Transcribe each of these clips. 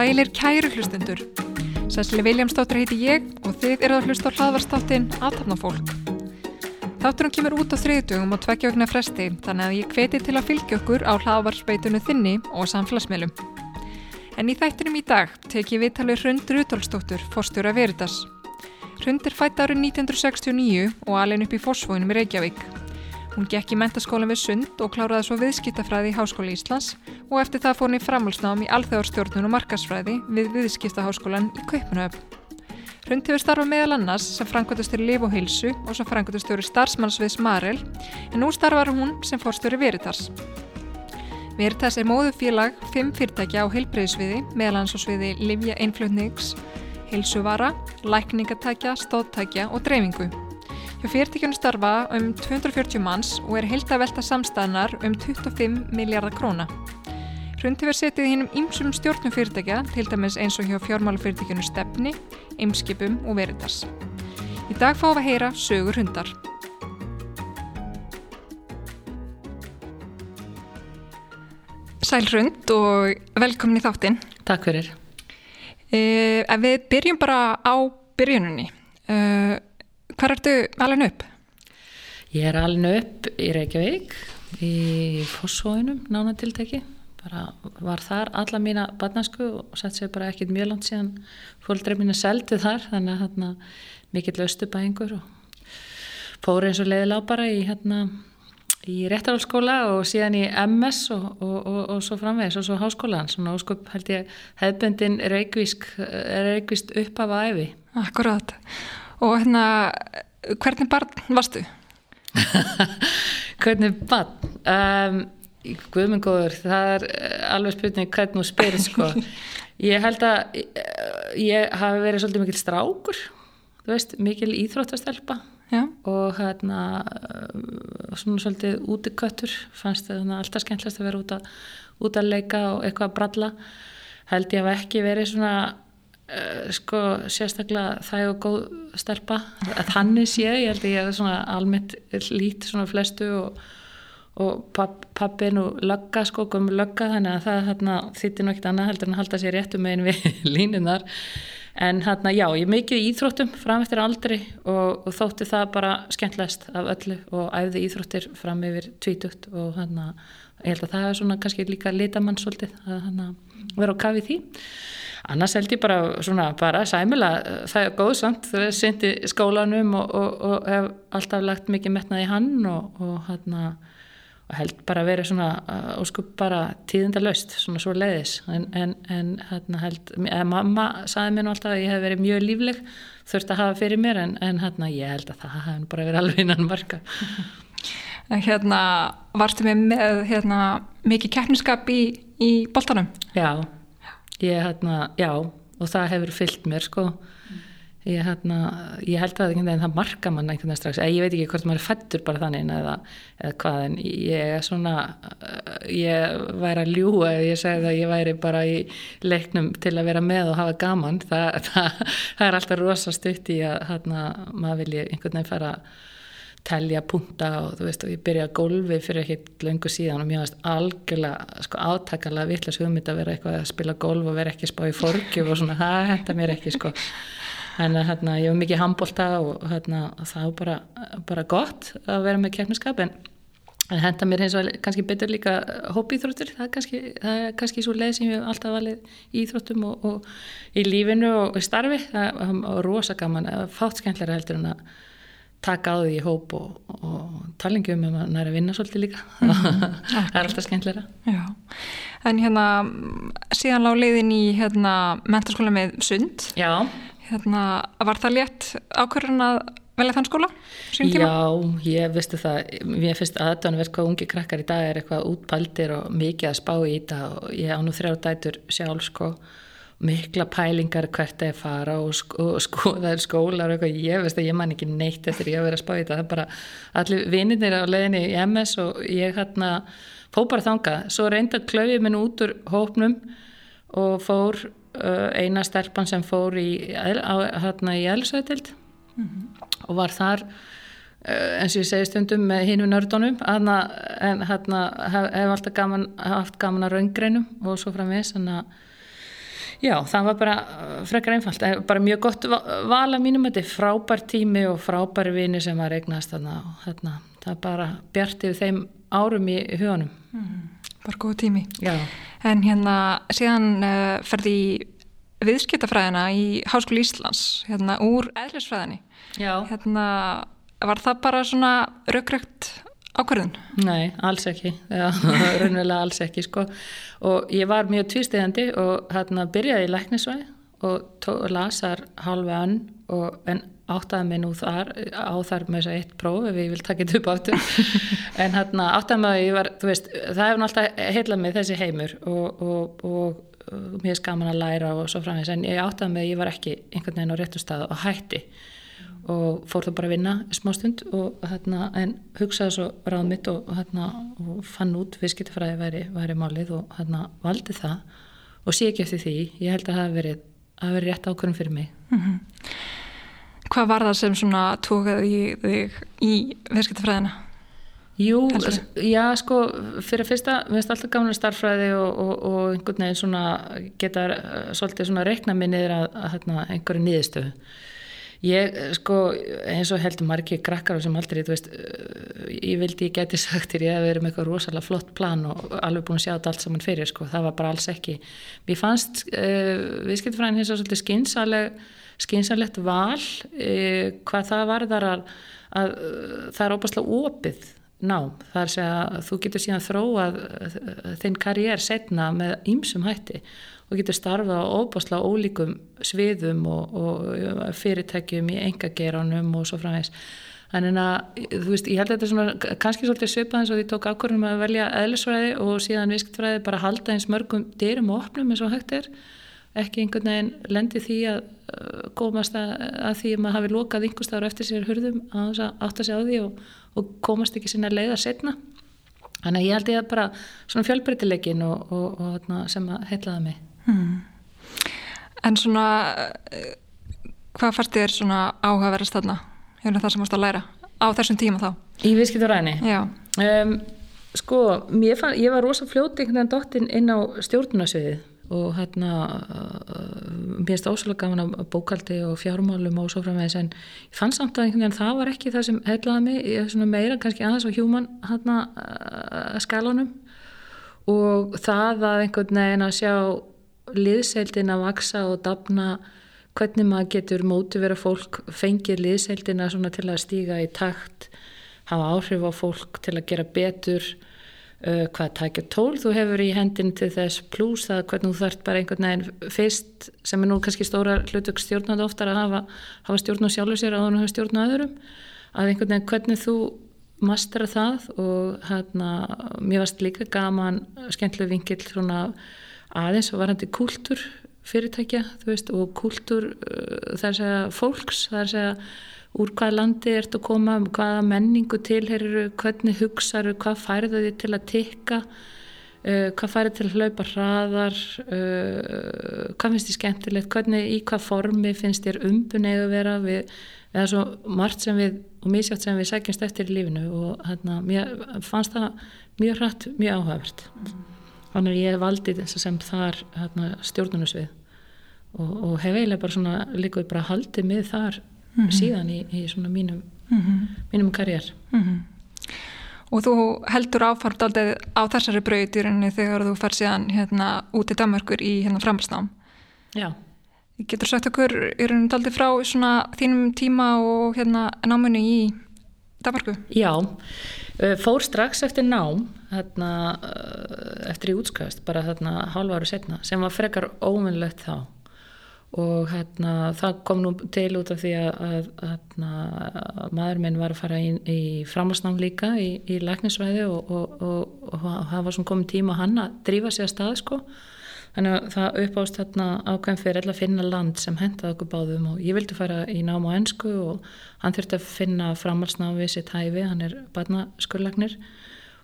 Sælir kæru hlustundur. Sæsli Viljámsdóttir heiti ég og þið eru að hlusta á hlaðvarstáttin Aðtapnafólk. Þátturum kemur út á þriðdugum og tveggjögna fresti þannig að ég hveti til að fylgja okkur á hlaðvarsbeitunum þinni og samfélagsmiðlum. En í þættinum í dag tek ég viðtalið Hrund Rutolsdóttur, fórstjóra Veritas. Hrund er fætt árið 1969 og alveg upp í fósfóinum í Reykjavík. Hún gekk í mentaskólan við Sund og kláraði svo viðskiptafræði í Háskóli Íslands og eftir það fór hún í framhalsnám í alþjóðarstjórnun og markasfræði við viðskiptaháskólan í Kaupanöfn. Hrund hefur starfað meðal annars sem frangvöldastöru Liv og Hilsu og sem frangvöldastöru starfsmannsviðs Marel en nú starfar hún sem fórstöru Veritas. Veritas er móðufélag fimm fyrirtækja á heilbreyðsviði meðal annars á sviði Livja Einflutnings, Hilsuvara, Lækningatækja, Stóttækja og Dreifingu. Hjá fyrirtækjunum starfa um 240 manns og er heilt að velta samstæðanar um 25 miljardar króna. Hrund hefur setið hinnum ymsum stjórnum fyrirtækja, til dæmis eins og hjá fjármálufyrirtækjunum Stefni, Ymskipum og Veritas. Í dag fáum við að heyra sögur hundar. Sæl Hrund og velkomin í þáttinn. Takk fyrir. Uh, við byrjum bara á byrjununni. Uh, Hvað ertu alveg upp? Ég er alveg upp í Reykjavík í Fossóinum nánatilteki bara var þar alla mína barnasku og sett sér bara ekkit mjög langt síðan fólkdreif mín er seldið þar þannig að hérna, mikill austubæðingur og fóri eins og leiðilá bara í hérna í réttarálskóla og síðan í MS og, og, og, og svo framvegis og svo háskólan, svona óskup held ég hefbundin reykvísk reykvíst upp af æfi Akkurát og hérna, hvernig barn varstu? hvernig barn? Um, Guðmengóður, það er eh, alveg spurning hvernig þú spyrir sko. Ég held að eh, ég hafi verið svolítið mikil strákur, þú veist, mikil íþróttastelpa Já. og hérna eh, svona svolítið útiköttur, fannst það alltaf skemmtilegast að vera út að, út að leika og eitthvað að bralla. Held ég að ekki verið svona Uh, sko sérstaklega það og góð stelpa að þannig sé ég held að ég er svona almennt lít svona flestu og, og papp, pappin og lögga sko komur lögga þannig að það þittir nokkið annað heldur en að halda sér réttum megin við línunar en hérna já ég mikið í íþróttum fram eftir aldri og, og þótti það bara skemmtlegast af öllu og æfði íþróttir fram yfir tvítugt og hérna ég held að það er svona kannski líka litamann svolítið að hérna vera á kafið því. Annars held ég bara svona bara sæmila, það er góðsamt það er syndi skólanum og, og, og hef alltaf lagt mikið metnað í hann og, og hérna og held bara að vera svona óskup bara tíðindalöst, svona svo leiðis en, en, en hérna held eða mamma saði mér nú alltaf að ég hef verið mjög lífleg þurft að hafa fyrir mér en, en hérna ég held að það hef bara verið alveg innan marka. En hérna varstu með, með hérna, mikið keppniskap í, í boltanum? Já. Ég, hérna, já, og það hefur fyllt mér sko ég, hérna, ég held að það marka mann einhvern veginn strax, ég veit ekki hvort maður fættur bara þannig eða, eða hvað en ég er svona ég væri að ljúa eða ég segi að ég væri bara í leiknum til að vera með og hafa gaman. Það, það, það er alltaf rosa stutt í að hérna, maður vilja einhvern veginn fara telja punta og þú veist og ég byrja að gólfi fyrir ekkert löngu síðan og mér varst algjörlega sko átakalega vittlega hugmynd að vera eitthvað að spila gólf og vera ekki spá í forgjum og svona. Það henda mér ekki sko en hérna ég var mikið handbólta og hérna það var bara, bara gott að vera með kjærnuskap en henda mér eins og kannski betur líka hópiíþróttur, það er kannski, það er kannski svo leið sem ég hef alltaf valið í íþróttum og, og í lífinu og starfi. Það var rosa gaman, fátt skemmtilega heldur en að taka á því í hóp og, og talingjum um að næra vinna svolítið líka. Mm, það er alltaf skemmtilega Já. En hérna síðan lág leiðin í hérna, mentarskóla með sund. Já hérna, Var það létt ákvörðan að velja þann skóla? Já, ég vistu það ég finnst aðdán verð hvað ungi krakkar í dag er eitthvað útpældir og mikið að spá í þetta og ég á nú þrjá dætur sjálf sko. Mikla pælingar hvert er fara og, sko, og skoðaður skólar og eitthvað, ég veist að ég man ekki neitt eftir ég að vera að spá í þetta, það er bara allir vinnir á leðinni í MS og ég hérna fó bara þanga, svo reynda klöfið minn út úr hópnum og fór eina stelpan sem fór í, hérna í Elisvætild mm -hmm. og var þar uh, eins og ég segi stundum með hinu nördunum. En hérna hef, hef alltaf gaman, haft gaman að raungreinum og svo að Já, það var bara uh, frekar einfalt, bara mjög gott vala mínum, þetta er frábær tími og frábæri vini sem var eignast þarna þarna, það bara bjartið þeim árum í hugunum. Mm, bara góð tími. Já. En hérna síðan uh, ferði viðskiptafræðina í Háskóli Íslands, hérna úr eðlisfræðinni. Já. Hérna var það bara svona raukrökt ákvarðun? Nei, alls ekki raunverulega alls ekki sko. og ég var mjög tvístegandi og hérna byrjaði í læknisvæði og lasar halva önn en áttaði mig nú þar á þar með þess að eitt próf ef ég vil taka þetta upp áttur en hérna áttaði mig að ég var veist, það hefur náttúrulega heilað mig þessi heimur og, og, og mér er skaman að læra og svo framins en ég áttaði mig að ég var ekki einhvern veginn á réttu stað og hætti. Og fór það bara að vinna smá stund og hérna en hugsaði svo ráð mitt og hérna og fann út viðskiptafræði væri, væri málið og hérna valdi það. Og sé ekki eftir því, ég held að það hefði verið, verið rétt ákvörðum fyrir mig. Mm -hmm. Hvað var það sem svona tókaði þig í viðskiptafræðina? Jú, já sko fyrir fyrsta, við veist alltaf gamla starfræði og, og, og einhvern veginn svona geta svolítið svona reikna minnið að, að, að hérna, einhverju nýðistöðu Ég, sko, eins og heldur margir krakkar sem aldrei, þú veist, eh, ég vildi ég geti sagt þér, ég hef verið með eitthvað rosalega flott plan og alveg búin að sjá þetta allt saman fyrir, sko, það var bara alls ekki. Mér fannst uh, viðskiptfræðin hins og svolítið skynsaleg, skynsalegt val, uh, hvað það var þar að, að uh, það er óbærslega opið nám, það er að þú getur síðan þróað þinn karjér setna með ýmsum hætti og getur starfað á óbáslega ólíkum sviðum og, og fyrirtækjum í engageranum og svo framvegs. Þannig að, þú veist, ég held að þetta er svona kannski svolítið svipað eins og því tók ákvörðum að velja eðlisfræði og síðan viskitfræði bara halda eins mörgum dyrum og opnum eins og hægt er. Ekki einhvern veginn lendi því að komast að, að því að maður hafi lokað einhverstaður eftir sér hurðum að átta sig á því og, og komast ekki sinna leiða setna. Þannig að ég held ég að bara svona fjölbreytileikin og, og sem að heitlaða mig. Hmm. En svona, eh, hvað færst þér svona áhugaverðast þarna? Hérna það sem ást að læra á þessum tíma þá? Í viðskipturæni? Já. Um, sko, fann, ég var rosa fljóti einhvern veginn dóttinn inn á stjórnunasviðið og hérna uh, mér finnst óslulega gaman að bókaldi og fjármálum og svo framvegis en ég fann samt að einhvern veginn það var ekki það sem heitlaði mig, ég er svona meira kannski aðeins á hjúman hérna uh, skalanum. Og það að einhvern veginn að sjá liðseildin að vaksa og dapna hvernig maður getur mótivera fólk, fengir liðseildina til að stíga í takt hafa áhrif á fólk til að gera betur uh, hvað takja tól? Þú hefur í hendin til þess pluss að hvernig þú þarf bara einhvern veginn fyrst sem er nú kannski stóra hlutug stjórnandi oftar að hafa, hafa stjórn á sjálfur sér að hann hafa stjórn á öðrum. Að einhvern veginn hvernig þú mastera það og hérna mér varst líka gaman skemmtileg vingill svona aðeins og varandi kúltur fyrirtækja veist, og kúltur uh, þar segja fólks, þar segja úr hvað landi ert að koma, hvaða menningu tilherir, hvernig hugsaður, hvað færðu þið til að tikka, uh, hvað færðu til að hlaupa hraðar, uh, hvað finnst þið skemmtilegt, hvernig, í hvað formi finnst þér umbunegu að vera við, eða svo margt sem við, og mísjátt sem við sækjumst eftir í lífinu og hérna, mér fannst það mjög hratt, mjög áhagvert. Mm. Þannig að ég valdi þess að sem þar hérna, stjórnunusvið og, og hef eiginlega bara svona líkuð bara haldið með þar mm -hmm. síðan í, í svona mínum, mm -hmm. mínum karjér. Mm -hmm. Og þú heldur áfart aldrei á þessari brauðdýrinni þegar þú fer síðan hérna út í Danmarkur í hérna framhalsnám. Já. Getur sagt okkur, er hún aldrei frá svona þínum tíma og hérna námunni í Danmarku? Já, fór strax eftir nám hérna, eftir í útskast bara hérna hálfa áru setna sem var frekar óvinnlegt þá og hérna það kom nú til út af því að, hérna, að maður minn var að fara í, í framhansnám líka í, í læknisvæði og, og, og, og það var svona komið tíma hann að drífa sig að stað sko. Þannig að það uppást þarna ákveðin fyrir að finna land sem hendaði okkur báðum og ég vildi fara í nám á ennsku og hann þurfti að finna framhalsnáfi sitt hæfi, hann er barnaskurlagnir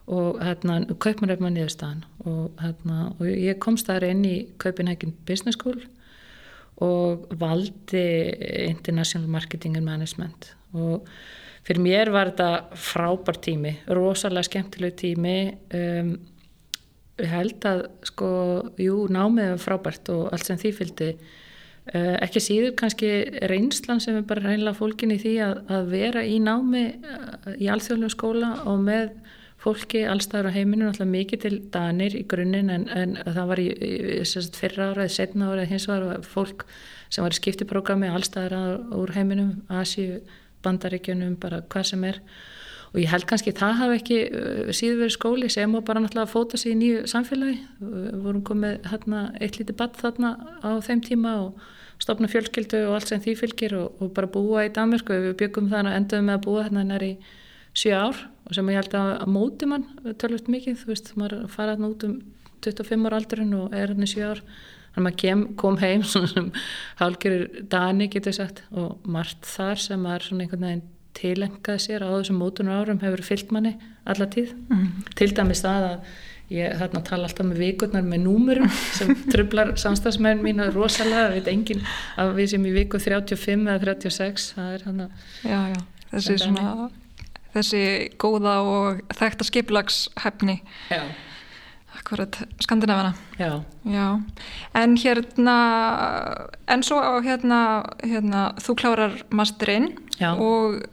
og hérna kaupmann er maður niðurstaðan og, hérna, og ég komst þar inn í Copenhagen Business School og valdi International Marketing and Management. Og fyrir mér var þetta frábær tími, rosalega skemmtileg tími. Um, ég held að sko, jú, námið var frábært og allt sem því fylgdi. Uh, ekki síður kannski reynslan sem er bara reynilega fólkin í því að, að vera í námi uh, í alþjóðlega skóla og með fólki allstaður á heiminu, alltaf mikið til danir í grunninn en, en það var í, í fyrra ára eða setna ára hins var fólk sem var í skiptiprógrami allstaður úr heiminum, Asíu bandaríkjunum, bara hvað sem er. Og ég held kannski það hafi ekki uh, síður verið skóli sem og bara náttúrulega fóta sig í nýju samfélagi. Við vorum komið hérna eitt lítið badd þarna á þeim tíma og stopna fjölskyldu og allt sem því fylgir og, og bara búa í Danmark og við byggum þannig að endaðum með að búa hérna nær í sjö ár og sem ég held að, að móti mann tölvöld mikið, þú veist, maður fara hérna út um 25 ára aldurinn og er hérna í sjö ár. Þannig að maður kem, kom heim svona sem hálgjörur dani getur sagt og margt þar sem maður svona einhvern veginn tilengaði sér á þessum mótunar árum hefur fyllt manni alla tíð. Mm. til dæmis það að ég þarna tala alltaf með vikurnar með númurum sem trublar samstagsmenn mín að rosalega, veit engin að við sem í viku 35 eða 36 það er hann að þessi svona þessi góða og þekta skiplagshefni já Akkurat, skandinavana. Já. Já. En hérna, en svo á hérna, hérna, þú klárar masterinn og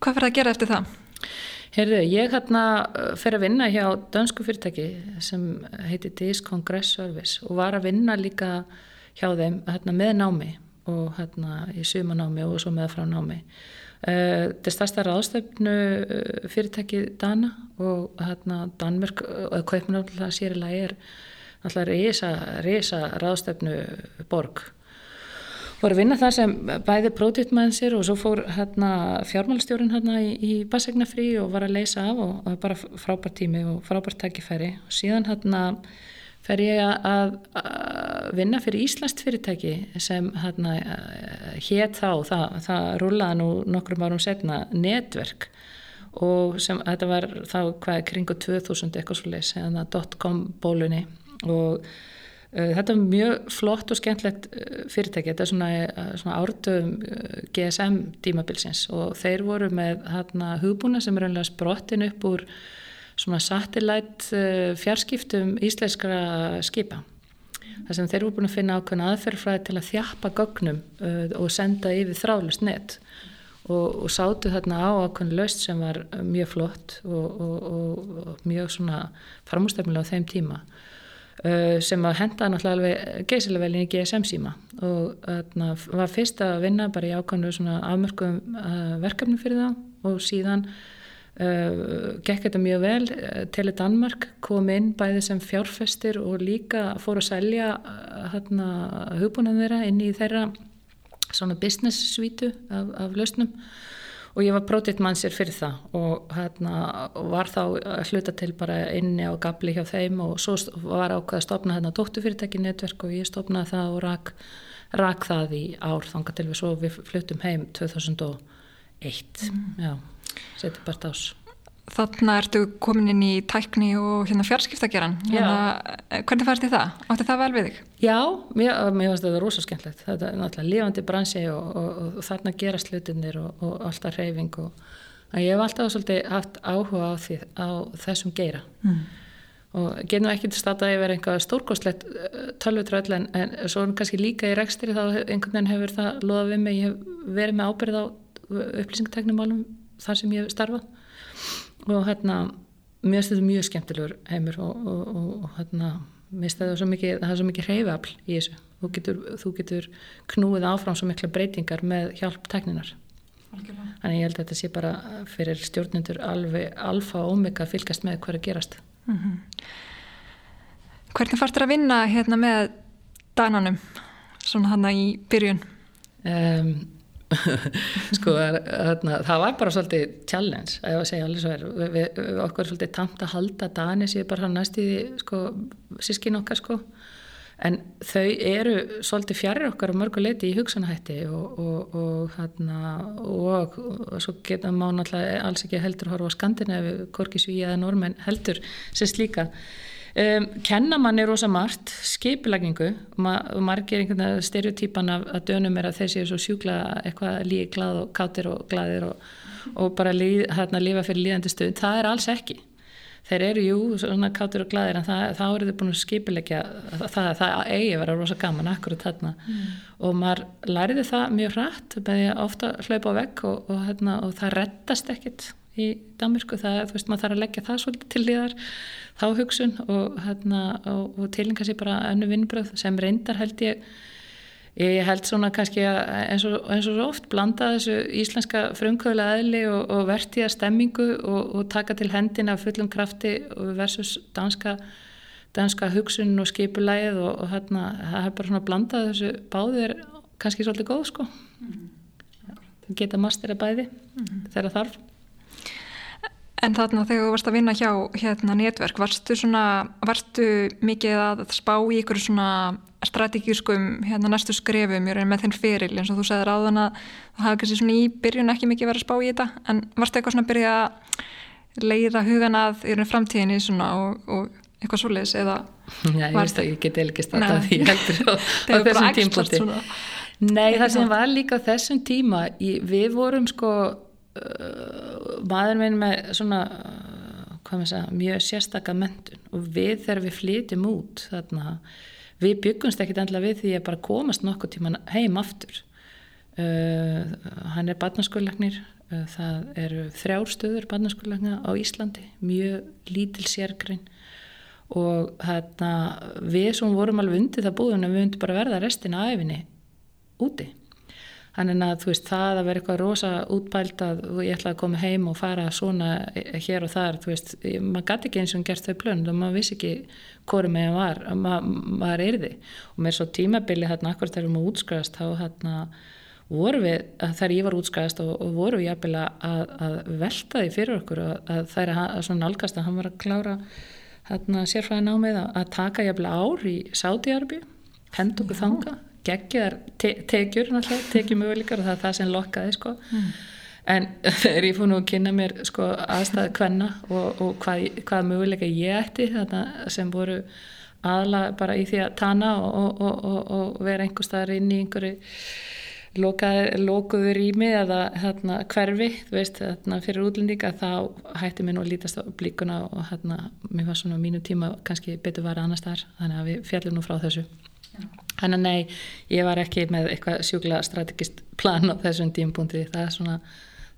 hvað fyrir að gera eftir það? Herðu, ég hérna uh, fer að vinna hjá dönsku fyrirtæki sem heitir DIS Congress Service og var að vinna líka hjá þeim hérna, með námi og hérna í sumanámi og svo með frá námi. Uh, þetta er stærsta ráðstöfnu uh, fyrirtæki Dana og hérna Danmörk og Kaupmannáttúrulega sér í lagi er alltaf reysa, reysa ráðstöfnu borg. Voru vinna þar sem bæði pródýttmæðinsir og svo fór hérna, fjármálstjórin hérna, í, í basegnafrí og var að leysa af og, og bara frábært tími og frábært takkifæri og síðan hérna fer ég að, að vinna fyrir Íslandst fyrirtæki sem hérna hétt þá, það, það rúlaði nú nokkrum árum setna netverk og sem þetta var þá hvað kringu 2000 eitthvað svo leys, hérna .com bólunni. Og Eh, þetta er mjög flott og skemmtlegt eh, fyrirtæki, þetta er svona, eh, svona ártöfum GSM dímabilsins og þeir voru með hérna, hugbúna sem er einlega sprottin upp úr svona satellite fjarskiptum íslenskra skipa. Það sem þeir voru búin að finna ákveðna aðferðfræði til að þjappa gögnum og senda yfir þráðlust net og, og sátu þarna á ákveðna löst sem var mjög flott og, og, og mjög svona framústefnilega á þeim tíma. Uh, sem að henda náttúrulega alveg geysilega vel inn í GSM síma og þarna var fyrst að vinna bara í ákvæmlu svona afmörkum verkefni fyrir það og síðan gekk þetta mjög vel. Tele Danmark kom inn bæði sem fjárfestir og líka fór að selja hérna hugbúnaðum þeirra inn í þeirra svona business svítu af, af lausnum. Og ég var prótittmannsir fyrir það og hérna, var þá hluta til bara inni á gabli hjá þeim og svo var ákveð að stopna hérna dóttufyrirtæki netverk og ég stopnaði það og rak, rak það í ár þanga til við svo við fluttum heim 2001 mm. já, setið bara ás Þannig ertu komin inn í tækni og hérna fjarskiptageran. Hérna, hvernig færst þið það? Átti það vel við þig? Já, mér, mér finnst þetta rosa skemmtlegt. Þetta er náttúrulega lifandi bransi og, og, og, og þarna gera slutinir og alltaf reyfing. Ég hef alltaf svolítið haft áhuga á, því, á þessum geira. Mm. Og genum ekki til stata að ég verði einhvað stórkostlegt uh, tölvutröll en, en svo er kannski líka í rekstri þá einhvern veginn hefur það loðað við mig. Ég hef verið með ábyrð á upplýsingteknumálum þar sem ég hef starfað. Og hérna mér finnst þetta mjög skemmtilegur heimur og, og, og, og hérna mér finnst þetta svo mikið, það er svo mikið reyfafl í þessu. Þú getur, þú getur knúið áfram svo mikla breytingar með hjálp tekninar þannig ég held að þetta sé bara fyrir stjórnendur alveg alfa og omega fylgast með hvað er að gerast. Mm -hmm. Hvernig fannst þér að vinna hérna með dananum svona hann í byrjun? Um sko þarna, það var bara svolítið challenge að ég var að segja allir svo er. Við, við okkur er svolítið tamt að halda Danis ég er bara næst í sko sískin okkar sko. En þau eru svolítið fjarir okkar á mörgu leiti í hugsanahætti og og, og, þarna, og, svo geta má náttúrulega alls ekki heldur horfa á Skandinavi, Korkisví eða Normen heldur sem slíka Um, kennamann er rosa margt, skipilagningu ma margir einhvern veginn stereotýpan af að dönum er að þeir séu svo sjúkla eitthvað lígi glað og kátir og gladir og, og bara líð, hérna, lífa fyrir líðandi stöð, það er alls ekki. Þeir eru jú svona kátir og gladir en það, þá eru þau búin að skipilegja það, það eigi að vera rosa gaman akkurat þarna. Mm. og maður læriði það mjög hrætt, beði ofta hlaupa á vegg og, og, hérna, og það rettast ekkit í Damersku, það, þú veist, maður þarf að leggja það svolítið til líðar þá hugsun og, hérna, og, og tilinga sér bara önnu vinnbröð sem reyndar held ég ég held svona kannski eins og, eins og oft blanda þessu íslenska frumkvöðlega eðli og, og vertiða stemmingu og, og taka til hendina fullum krafti versus danska danska hugsun og skipulæð og hérna það er bara svona blanda þessu báðir kannski svolítið góð sko mm -hmm. geta mastera bæði mm -hmm. þegar þarf En þarna þegar þú varst að vinna hjá hérna netverk, varstu svona, varstu mikið að spá í ykkur svona strategískum hérna næstu skrefum með þinn feril? Eins og þú segðir áðan að það hafi kannski svona í byrjun ekki mikið verið að spá í þetta en varstu eitthvað svona að byrja að leiða hugan að í framtíðinni svona og, og eitthvað svoleiðis eða Já, ég veist að ég get ekki starta því heldur á, á þessum tímpunkti. Nei, það sem var líka á þessum tíma, við vorum sko uh, maður minn með svona uh, segja, mjög sérstaka mentun og við þegar við flytjum út þarna, við byggumst ekkit endla við því að bara komast nokkuð tíma heim aftur. Uh, hann er barnaskólagnir uh, það eru þrjárstöður barnaskólagna á Íslandi mjög lítil sérgrein. Og hérna við sem vorum alveg undir það búin að við undum bara verða restina af æfinni úti Þannig að þú veist það að vera eitthvað rosa útbælt að ég ætla að koma heim og fara svona hér og þar, þú veist, maður gæti ekki eins og gert þau plön og maður vissi ekki hvori meginn var, mað, maður er því og mér svo tímabili hérna akkur þegar maður útskræðast þá hérna voru við, þegar ég var útskræðast og, og voru við jafnvel að, að velta því fyrir okkur og að það er að svona algast að hann var að klára hérna sérfræðin á með að taka jafnvel ár í Sátiarbi, hend okkur þanga geggjar te tekjur náttúrulega, tekjumöguleikar og það er það sem lokkaði sko. Mm. en þegar ég fór nú að kynna mér sko aðstæðu hvenna og, og hvað, hvað möguleika ég ætti sem voru aðla bara í því að tana og, og, og vera einhver staðar inn í einhverju lokuður rými eða hérna, hverfi veist, hérna, fyrir útlendinga þá hætti mér nú að lítast á blíkuna og hérna, mér var svona mínu tíma kannski betur var annars þar þannig að við fjallum nú frá þessu Þannig að nei, ég var ekki með eitthvað sjúkla strategist plan á þessum tímpunkti, það er svona,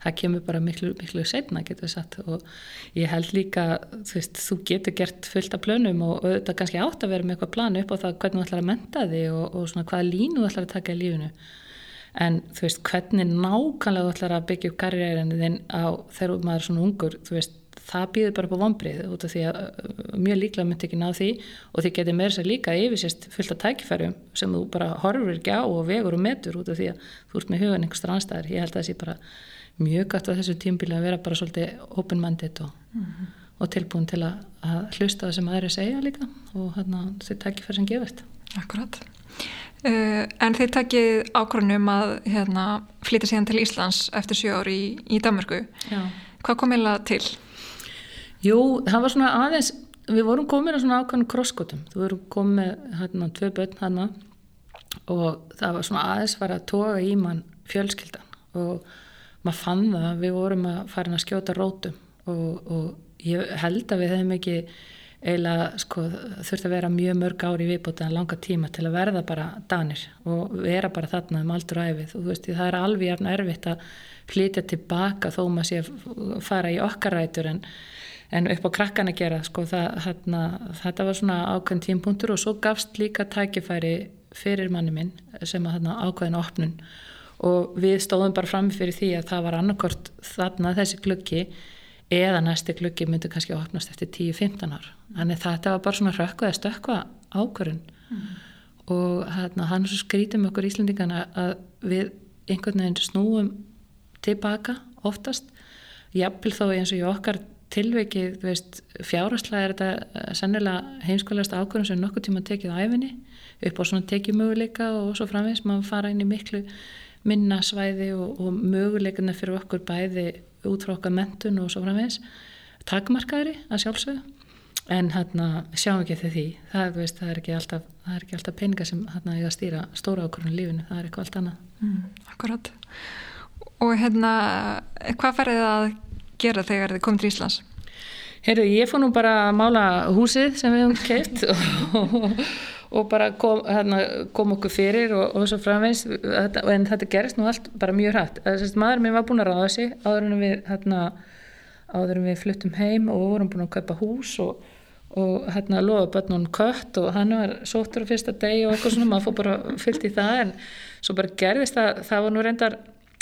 það kemur bara miklu, miklu setna getur við satt og ég held líka, þú veist, þú getur gert fullt af plönum og þetta kannski átt að vera með eitthvað plan upp á það hvernig þú ætlar að menta þig og, og svona hvaða línu þú ætlar að taka í lífunu en þú veist, hvernig nákvæmlega þú ætlar að byggja upp karriærinni þinn á þegar maður er svona ungur, þú veist, það býður bara på vonbrið út af því að uh, mjög líklega myndi ekki ná því og því getur meira sér líka yfirsést fullt af tækifærum sem þú bara horfur ekki á og vegur og metur út af því að þú ert með hugan einhverstra anstæðar. Ég held að það sé bara mjög gætt á þessu tímbili að vera bara svolítið open mandate og, mm -hmm. og tilbúin til að, að hlusta það sem aðri segja líka og hérna þau tækifæri sem gefast. Akkurat. Uh, en þeir takkið ákvörnum að hérna, flytja síðan til Íslands eftir sjö ári í, í Danmarku. Já. Hvað kom eða til? Jú, það var svona aðeins, við vorum komin að svona ákvæmum krosskotum, þú vorum komið hérna tvei börn hérna og það var svona aðeins var að toga í mann fjölskyldan og maður fann það, við vorum að fara að skjóta rótum og, og ég held að við hefum ekki eiginlega sko, þurft að vera mjög mörg ári viðbútið að langa tíma til að verða bara danir og vera bara þarna um aldur æfið og þú veist, það er alveg erfitt að flytja tilbaka þó maður sé að fara í okkar rætur en en upp á krakkan að gera sko, það, þarna, þetta var svona ákveðin tímpunktur og svo gafst líka tækifæri fyrir manni minn sem að þarna ákveðin opnun. Og við stóðum bara fram fyrir því að það var annarkort þarna þessi glöggi eða næsti glöggi myndi kannski opnast eftir 10-15 ár. Þannig þetta var bara svona rökku eða stökka ákvörun mm. og þarna, hann svo skrítum okkur íslendingana að við einhvern veginn snúum tilbaka oftast jafnvel þó eins og í okkar tilveikið, þú veist, fjárhastlega er þetta eh, sennilega heimskolegast ákvörðum sem nokkuð tíma tekið á æfinni upp á svona tekið möguleika og svo framvegs maður fara inn í miklu minna svæði og, og möguleikana fyrir okkur bæði út frá okkar mentun og svo framvegs takmarkaðri að sjálfsögðu. En hérna sjáum ekki því. Það, veist, það er ekki alltaf, er alltaf peninga sem hérna eiga að stýra stóra ákvörðun lífinu, það er eitthvað allt annað. Mm, akkurat. Og hérna, hvað færði það að gera þegar þið komið til Íslands? Heyrðu, ég fór nú bara að mála húsið sem við höfum keift og, og bara kom, hérna, kom okkur fyrir og, og svo framvegs en þetta gerist nú allt bara mjög hrætt maður minn var búin að ráða sig áður en við, hérna, áður en við fluttum heim og vorum búin að kaupa hús og, og hérna lofa börnun kött og hann var sóttur á fyrsta degi og eitthvað svona, maður fór bara fyllt í það. En svo bara gerðist það, það var nú reyndar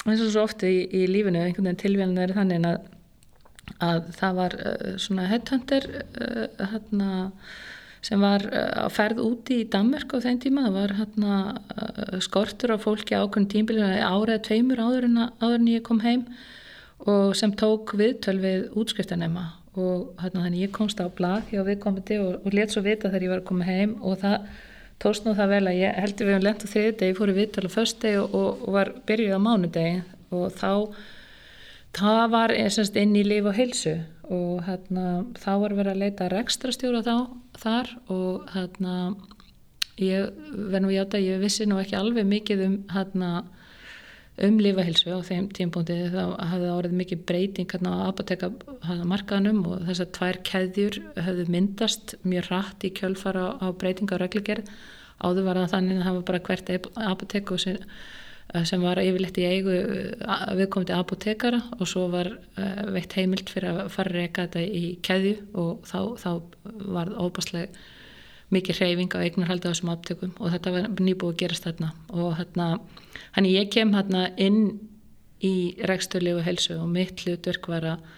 eins og svo ofti í, í lífinu einhvern veginn tilvíðan er þannig að að það var uh, svona headhunter uh, hérna, sem var uh, á ferð úti í Danmark á þeim tíma, það var hérna, skortur á fólki ákveðin tímbili árið tveimur áður en, áður en ég kom heim og sem tók viðtöl við útskriftanema og hérna, þannig ég komst á blað hjá viðkomandi og, og let svo vita þegar ég var að koma heim og það tóst nú það vel að ég heldur við um lent á þriði degi, fóru viðtöl á föstdegi og, og, og var byrjuð á mánudegi. Og þá það var einsast inn í líf og heilsu og hérna, þá var verið að leita rekstrastjóra þá, þar og hérna, ég verð nú hjátt að ég vissi nú ekki alveg mikið um hérna, um lífahilsu á þeim tímpúndi þá hafði árið mikið breyting hérna á apoteka markaðanum og þessar tvær keðjur hafði myndast mjög rætt í kjölfara á breytinga og reglugerð. Áður var það þannig að það var bara hvert apotek og sem sem var yfirleitt í eigu viðkomandi apotekara og svo var uh, veitt heimild fyrir að fara reyka þetta í keðju og þá, þá var óbáslega mikið hreyfing á eignarhaldi á þessum apotekum og þetta var nýbúið að gerast þarna. Og hérna, hann ég kem hérna inn í rekstölu og helsu og mitt hlutverk var að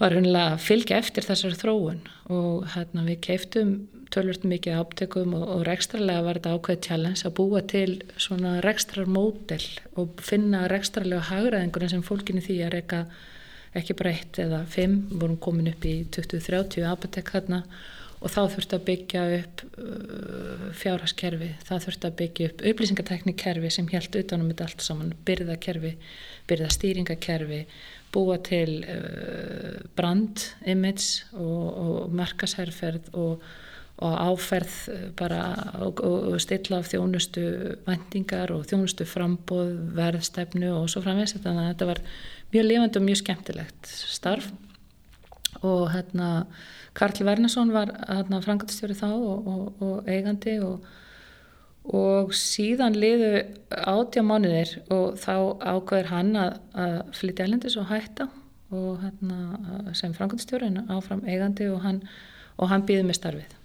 var að fylgja eftir þessar þróun og hérna við keiftum tölvört mikið áptekum og, og rekstralega var þetta ákveðið challenge að búa til svona rekstrarmódel og finna rekstralega hagraðingur sem fólkinu því að reyka ekki bara eitt eða fimm, vorum komin upp í 20-30 apotek þarna og þá þurfti að byggja upp uh, fjárhaskerfi, það þurfti að byggja upp upplýsingateknikerfi sem held utanum þetta allt saman, byrðakerfi, byrðastýringakerfi, búa til uh, brand image og, og markasherferð og, og áferð bara og, og stilla af þjónustu vendingar og þjónustu frambóð, verðstefnu og svo framvegs þannig að þetta var mjög lifandi og mjög skemmtilegt starf og hérna Karl Wernersson var hérna frangatistjóri þá og, og, og eigandi og, og síðan liðu átjá mánuðir og þá ákveður hann að, að flytja elendis og hætta og hérna sem frangatistjóri áfram eigandi og hann, hann býði með starfið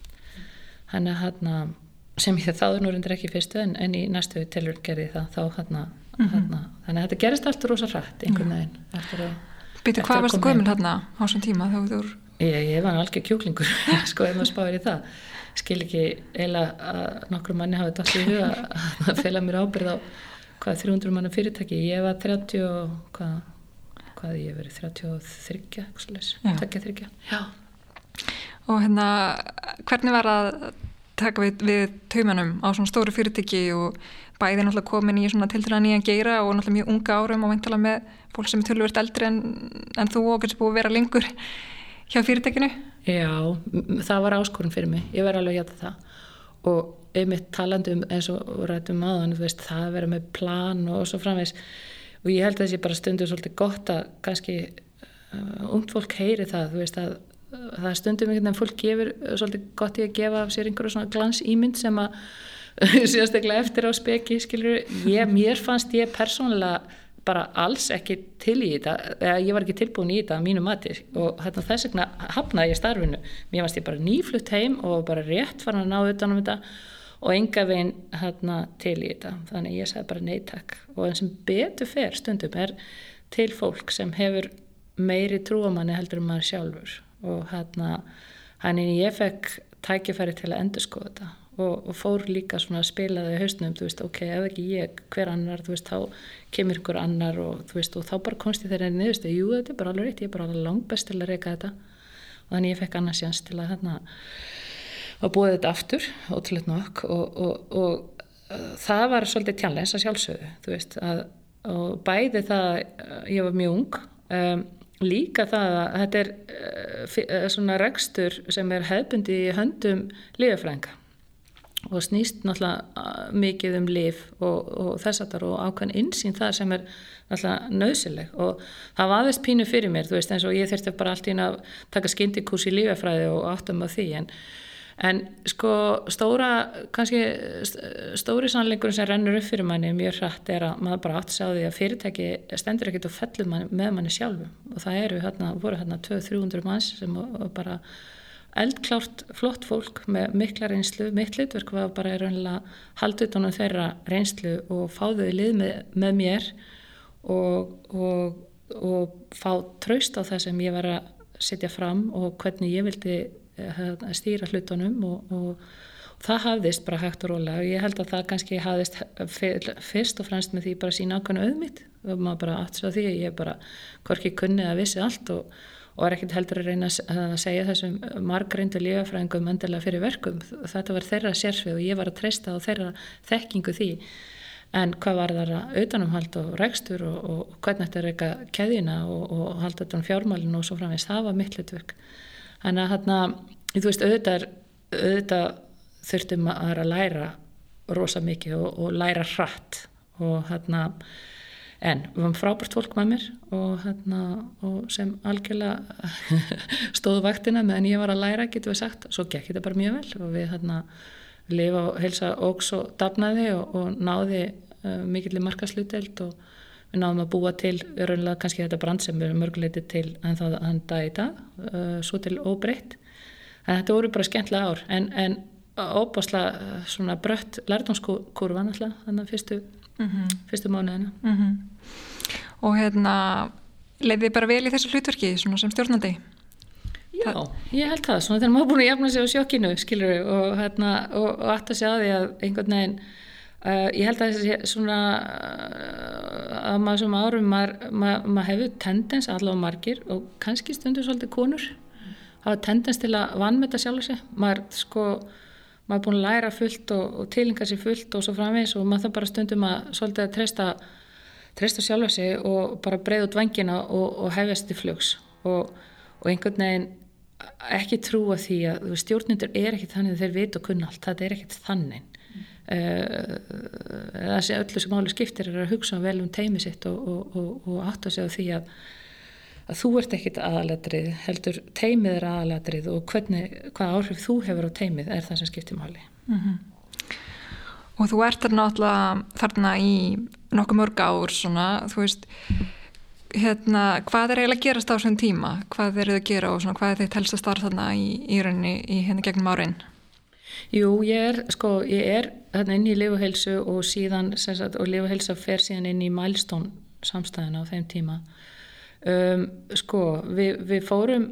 hann er hérna sem ég þáður nú reyndir ekki fyrstu en, en í næstu tilur gerði það þá hérna, mm -hmm. hérna þannig að þetta gerist alltaf rosa rætt einhvern veginn eftir að Býtu, hvað varst gömul hérna á þessum tíma þá þú Ég, ég var alveg kjúklingur, sko, ef maður spáir í það. Skil ekki eila að nokkru manni hafi dætt í huga að fela mér ábyrð á hvað 300 manna fyrirtæki. Ég var 30 og hvað, hvað ég verið 33, eitthvað takkja þryggja. Já. Og hérna, hvernig var að taka við, við taumanum á svona stóru fyrirtæki og bæði náttúrulega komin í svona tiltrúna nýjan geira og náttúrulega mjög unga árum og vantala með fólk sem er tölvöld eldri en, en þú og kannski búið að vera lengur hjá fyrirtekinu? Já, það var áskorun fyrir mig, ég verði alveg hjá það. Og einmitt talandum eins og rættum aðan, veist, það að vera með plan og svo framvegs og ég held að þessi bara stundur svolítið gott að kannski uh, ungt fólk heyri það, þú veist að það stundum einhvern veginn fólk gefur svolítið gott í að gefa af sér einhverju svona glans ímynd sem að síðasteglega eftir á speki, ég, mér fannst ég persónulega bara alls ekki til í þetta eða ég var ekki tilbúin í þetta að mínu mati. Og hérna, þess vegna hafnaði ég starfinu. Mér varst ég bara nýflutt heim og bara rétt farin að ná utanum þetta og enga veginn hérna, til í þetta. Þannig ég sagði bara neittak og eins sem betur fer stundum er til fólk sem hefur meiri trúamanni heldur um maður sjálfur. Og hérna hann ég fekk tækifæri til að endur skoða þetta og, og fór líka svona að spila það í hausnum, þú veist, ok, ef ekki ég, hver annar, þú veist, þá kemur ykkur annar og þú veist, og þá bara komst ég þeirra inn í niðurstu, jú, þetta er bara alveg rétt, ég er bara alveg langt best til að reyka þetta. Og þannig ég fekk annarsjans til að hérna að búa þetta aftur, ótrúlega nokk. Og, og, og uh, það var svolítið tjánleins að sjálfsögðu, þú veist, að, og bæði það, ég var mjög ung, um, líka það að þetta er uh, svona rekstur sem er hefbundi í höndum lifafrænga og snýst náttúrulega mikið um lif og, og þess að það og ákveðin insýn það sem er náttúrulega nöðsileg og það var aðeins pínu fyrir mér, þú veist, eins og ég þurfti bara allt ína að taka skyndikús í lífafræði og áttum á því. En En sko stóra, kannski stóri sannleikur sem rennur upp fyrir manni mjög hrætt er að maður bara átt segja því að fyrirtæki stendur ekkit og fellur manni, með manni sjálfu og það eru hérna, voru hérna 200-300 manns sem bara eldklárt flott fólk með mikla reynslu, mitt litverk var bara í raunlega haldið tónum þeirra reynslu og fáðu í lið með, með mér og, og, og fá traust á það sem ég var að setja fram og hvernig ég vildi að stýra hlutunum og, og það hafðist bara hægt og rólega. Og ég held að það kannski hafðist fyrst og fremst með því bara sína ákvæmna auðmitt og maður bara aftur á því að ég bara hvorki kunnið að vissi allt og, og er ekkert heldur að reyna að segja þessum margreindu lífafræðingum endilega fyrir verkum. Þetta var þeirra sérsvið og ég var að treysta á þeirra þekkingu því. En hvað var það að auðanumhald og rekstur og, og hvernig þetta er eitthvað keðina og, og halda þetta um fjármálinu og svo framvegst, það var mitt hlutverk. Þannig að hérna, þú veist, auðvitað, auðvitað þurftum að læra rosa mikið og, og læra hratt. Og hérna, en við varum frábært fólk með mér og hérna, og sem algjörlega stóðu vaktina meðan ég var að læra, getur við sagt, svo gekk þetta bara mjög vel og við hérna lifa og helsa ógs og dafnaði og, og náði uh, mikill í markasluteld og við náðum að búa til raunlega kannski þetta brand sem við erum mörguleiti til en það enda í dag uh, svo til óbreytt en þetta voru bara skemmtilega ár en, en óbásla uh, svona brött lærdomskurva náttúrulega þannig að fyrstu, mm -hmm. fyrstu mánuðina mm -hmm. Og hérna leiði bara vel í þessu hlutverki sem stjórnandi? Já, það... ég held það, svona þegar maður búin að jafna sig á sjokkinu skilur við og hérna og, og aftur að segja því að einhvern veginn Uh, ég held að þessi svona uh, að maður sem árum maður, maður, maður hefur tendens allavega margir og kannski stundur svolítið konur hafa tendens til að vannmeta sjálf sig maður sko maður er búin að læra fullt og, og tilinga sér fullt og svo framvegs og maður það bara stundum að svolítið að treysta, treysta sjálfa sig og bara breyða út vangina og, og hefjast í flugs. Og, og einhvern veginn ekki trúa því að stjórnundur er ekki þannig að þeir vita og kunna allt, það er ekkit þannig. Það sé öllu sem máli skiptir er að hugsa vel um teimi sitt og, og átta sig á því að, að þú ert ekkit aðaladrið heldur teimið er aðaladrið og hvernig, hvað áhrif þú hefur á teimið er það sem skiptir máli. Mm -hmm. Og þú ert þarna alltaf þarna í nokkuð mörg ár svona, þú veist hérna, hvað er eiginlega að gerast á þessum tíma? Hvað er þið að gera og svona, hvað er þitt helst að starfa þarna í, í rauninni í hérna gegnum árin? Jú, ég er, sko, ég er þarna inn í lifuheilsu og síðan sagt, og lifuheilsa fer síðan inn í mælstón samstæðina á þeim tíma. Um, sko við, við fórum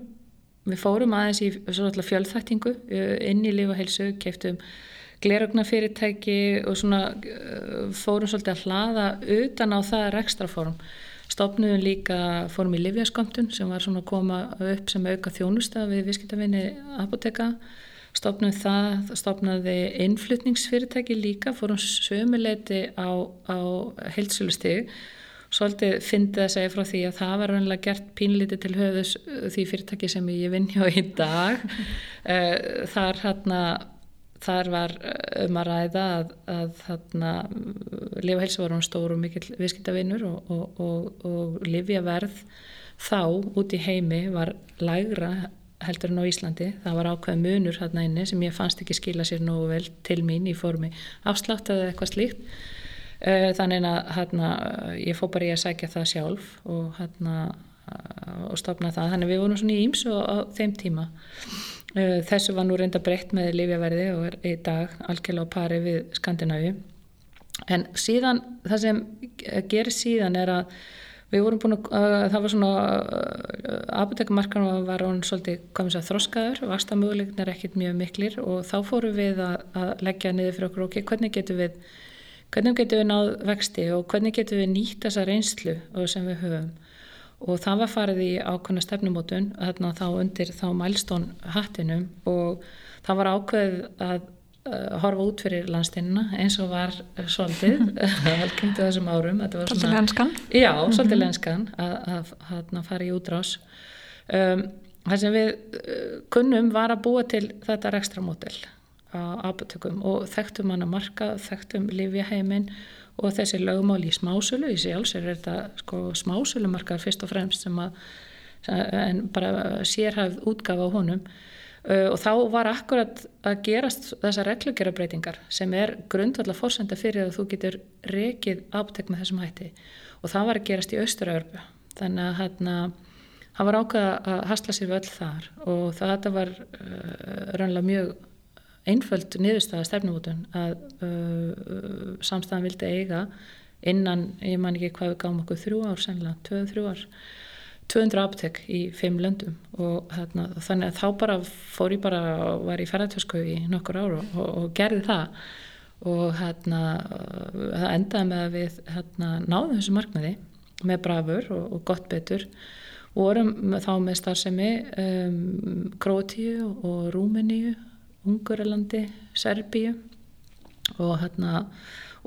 við fórum aðeins í fjölþæktingu uh, inn í lifuheilsu keftum gleragnafyrirtæki og svona uh, fórum svolítið að hlaða utan á það rekstraform stopnum líka fórum í livjaskomtun sem var svona að koma upp sem auka þjónusta við viðskiptavinni apoteka stopnum það, stopnaði innflutningsfyrirtæki líka, fórum sömuleiti á, á heilsulustig svolítið fyndið að segja frá því að það var rannlega gert pínlítið til höfðus uh, því fyrirtæki sem ég vinn hjá í dag. Uh, þar hérna þar var uh, um að ræða að, að þarna lifahelsa var hún stór og mikill viðskiptavinnur og, og, og, og livjaverð þá út í heimi var lægra heldur en á Íslandi. Það var ákveð munur hérna inni sem ég fannst ekki skila sér nógu vel til mín í formi afslátt eða eitthvað slíkt. Eh, þannig að hérna, ég fó bara í að sækja það sjálf og, hérna, og stopna það. Þannig við vorum svona í íms og á þeim tíma. Eh, þessu var nú reynda breytt með lífjaverði og er í dag algjörlega á pari við Skandinavíu. En síðan, það sem gerir síðan er að Við vorum búin að, það var svona, apotekarmarkanum var hún svolítið, maður sagði, þroskaður, vastamöguleikn er ekkit mjög miklir og þá fórum við að, að leggja niður fyrir okkur, ok, hvernig getum við, hvernig getum við náð vexti og hvernig getum við nýtt þessa reynslu sem við höfum. Og það var farið í ákveðna stefnumótun, þarna þá undir þá mælstón hattinum. Og það var ákveð að uh, horfa út fyrir landsteinina eins og var svolítið velkengt þessum árum. Svolítið lenskan. Já, svolítið lenskan að, að, að fara í útrás. Um, Það sem við uh, kunnum var að búa til þetta rekstra mótel á apotekum og þekktum hann að marka, þekktum livjaheimin og þessi lögmál í smásölu, í alls er þetta sko, smásölumarkað fyrst og fremst sem að bara sérhæfð útgafa á honum. Uh, og þá var akkurat að gerast þessar reglugjörabreitingar sem er grundvallar fórsenda fyrir að þú getur rekið apotek með þessum hætti. Og það var að gerast í Östurörbu þannig að hérna hann var ákveða að hasla sér völl þar. Og það var uh, raunlega mjög einföld niðurstaða stefnumótun að uh, samstæðan vildi eiga innan, ég man ekki hvað við gáum okkur þrjú ár sennilega, tvöðu þrjú ár 200 aptek í fimm löndum og þarna, þannig að þá bara fór ég bara og var í ferðartösku í nokkur ára og, og, og gerði það. Og hérna það endaði með að við hérna náðum þessu markmiði með brafur og, og gott betur. Og vorum þá með starfsemi um, Krótíu og Rúmeníu Ungurlandi, Serbíu. Og hérna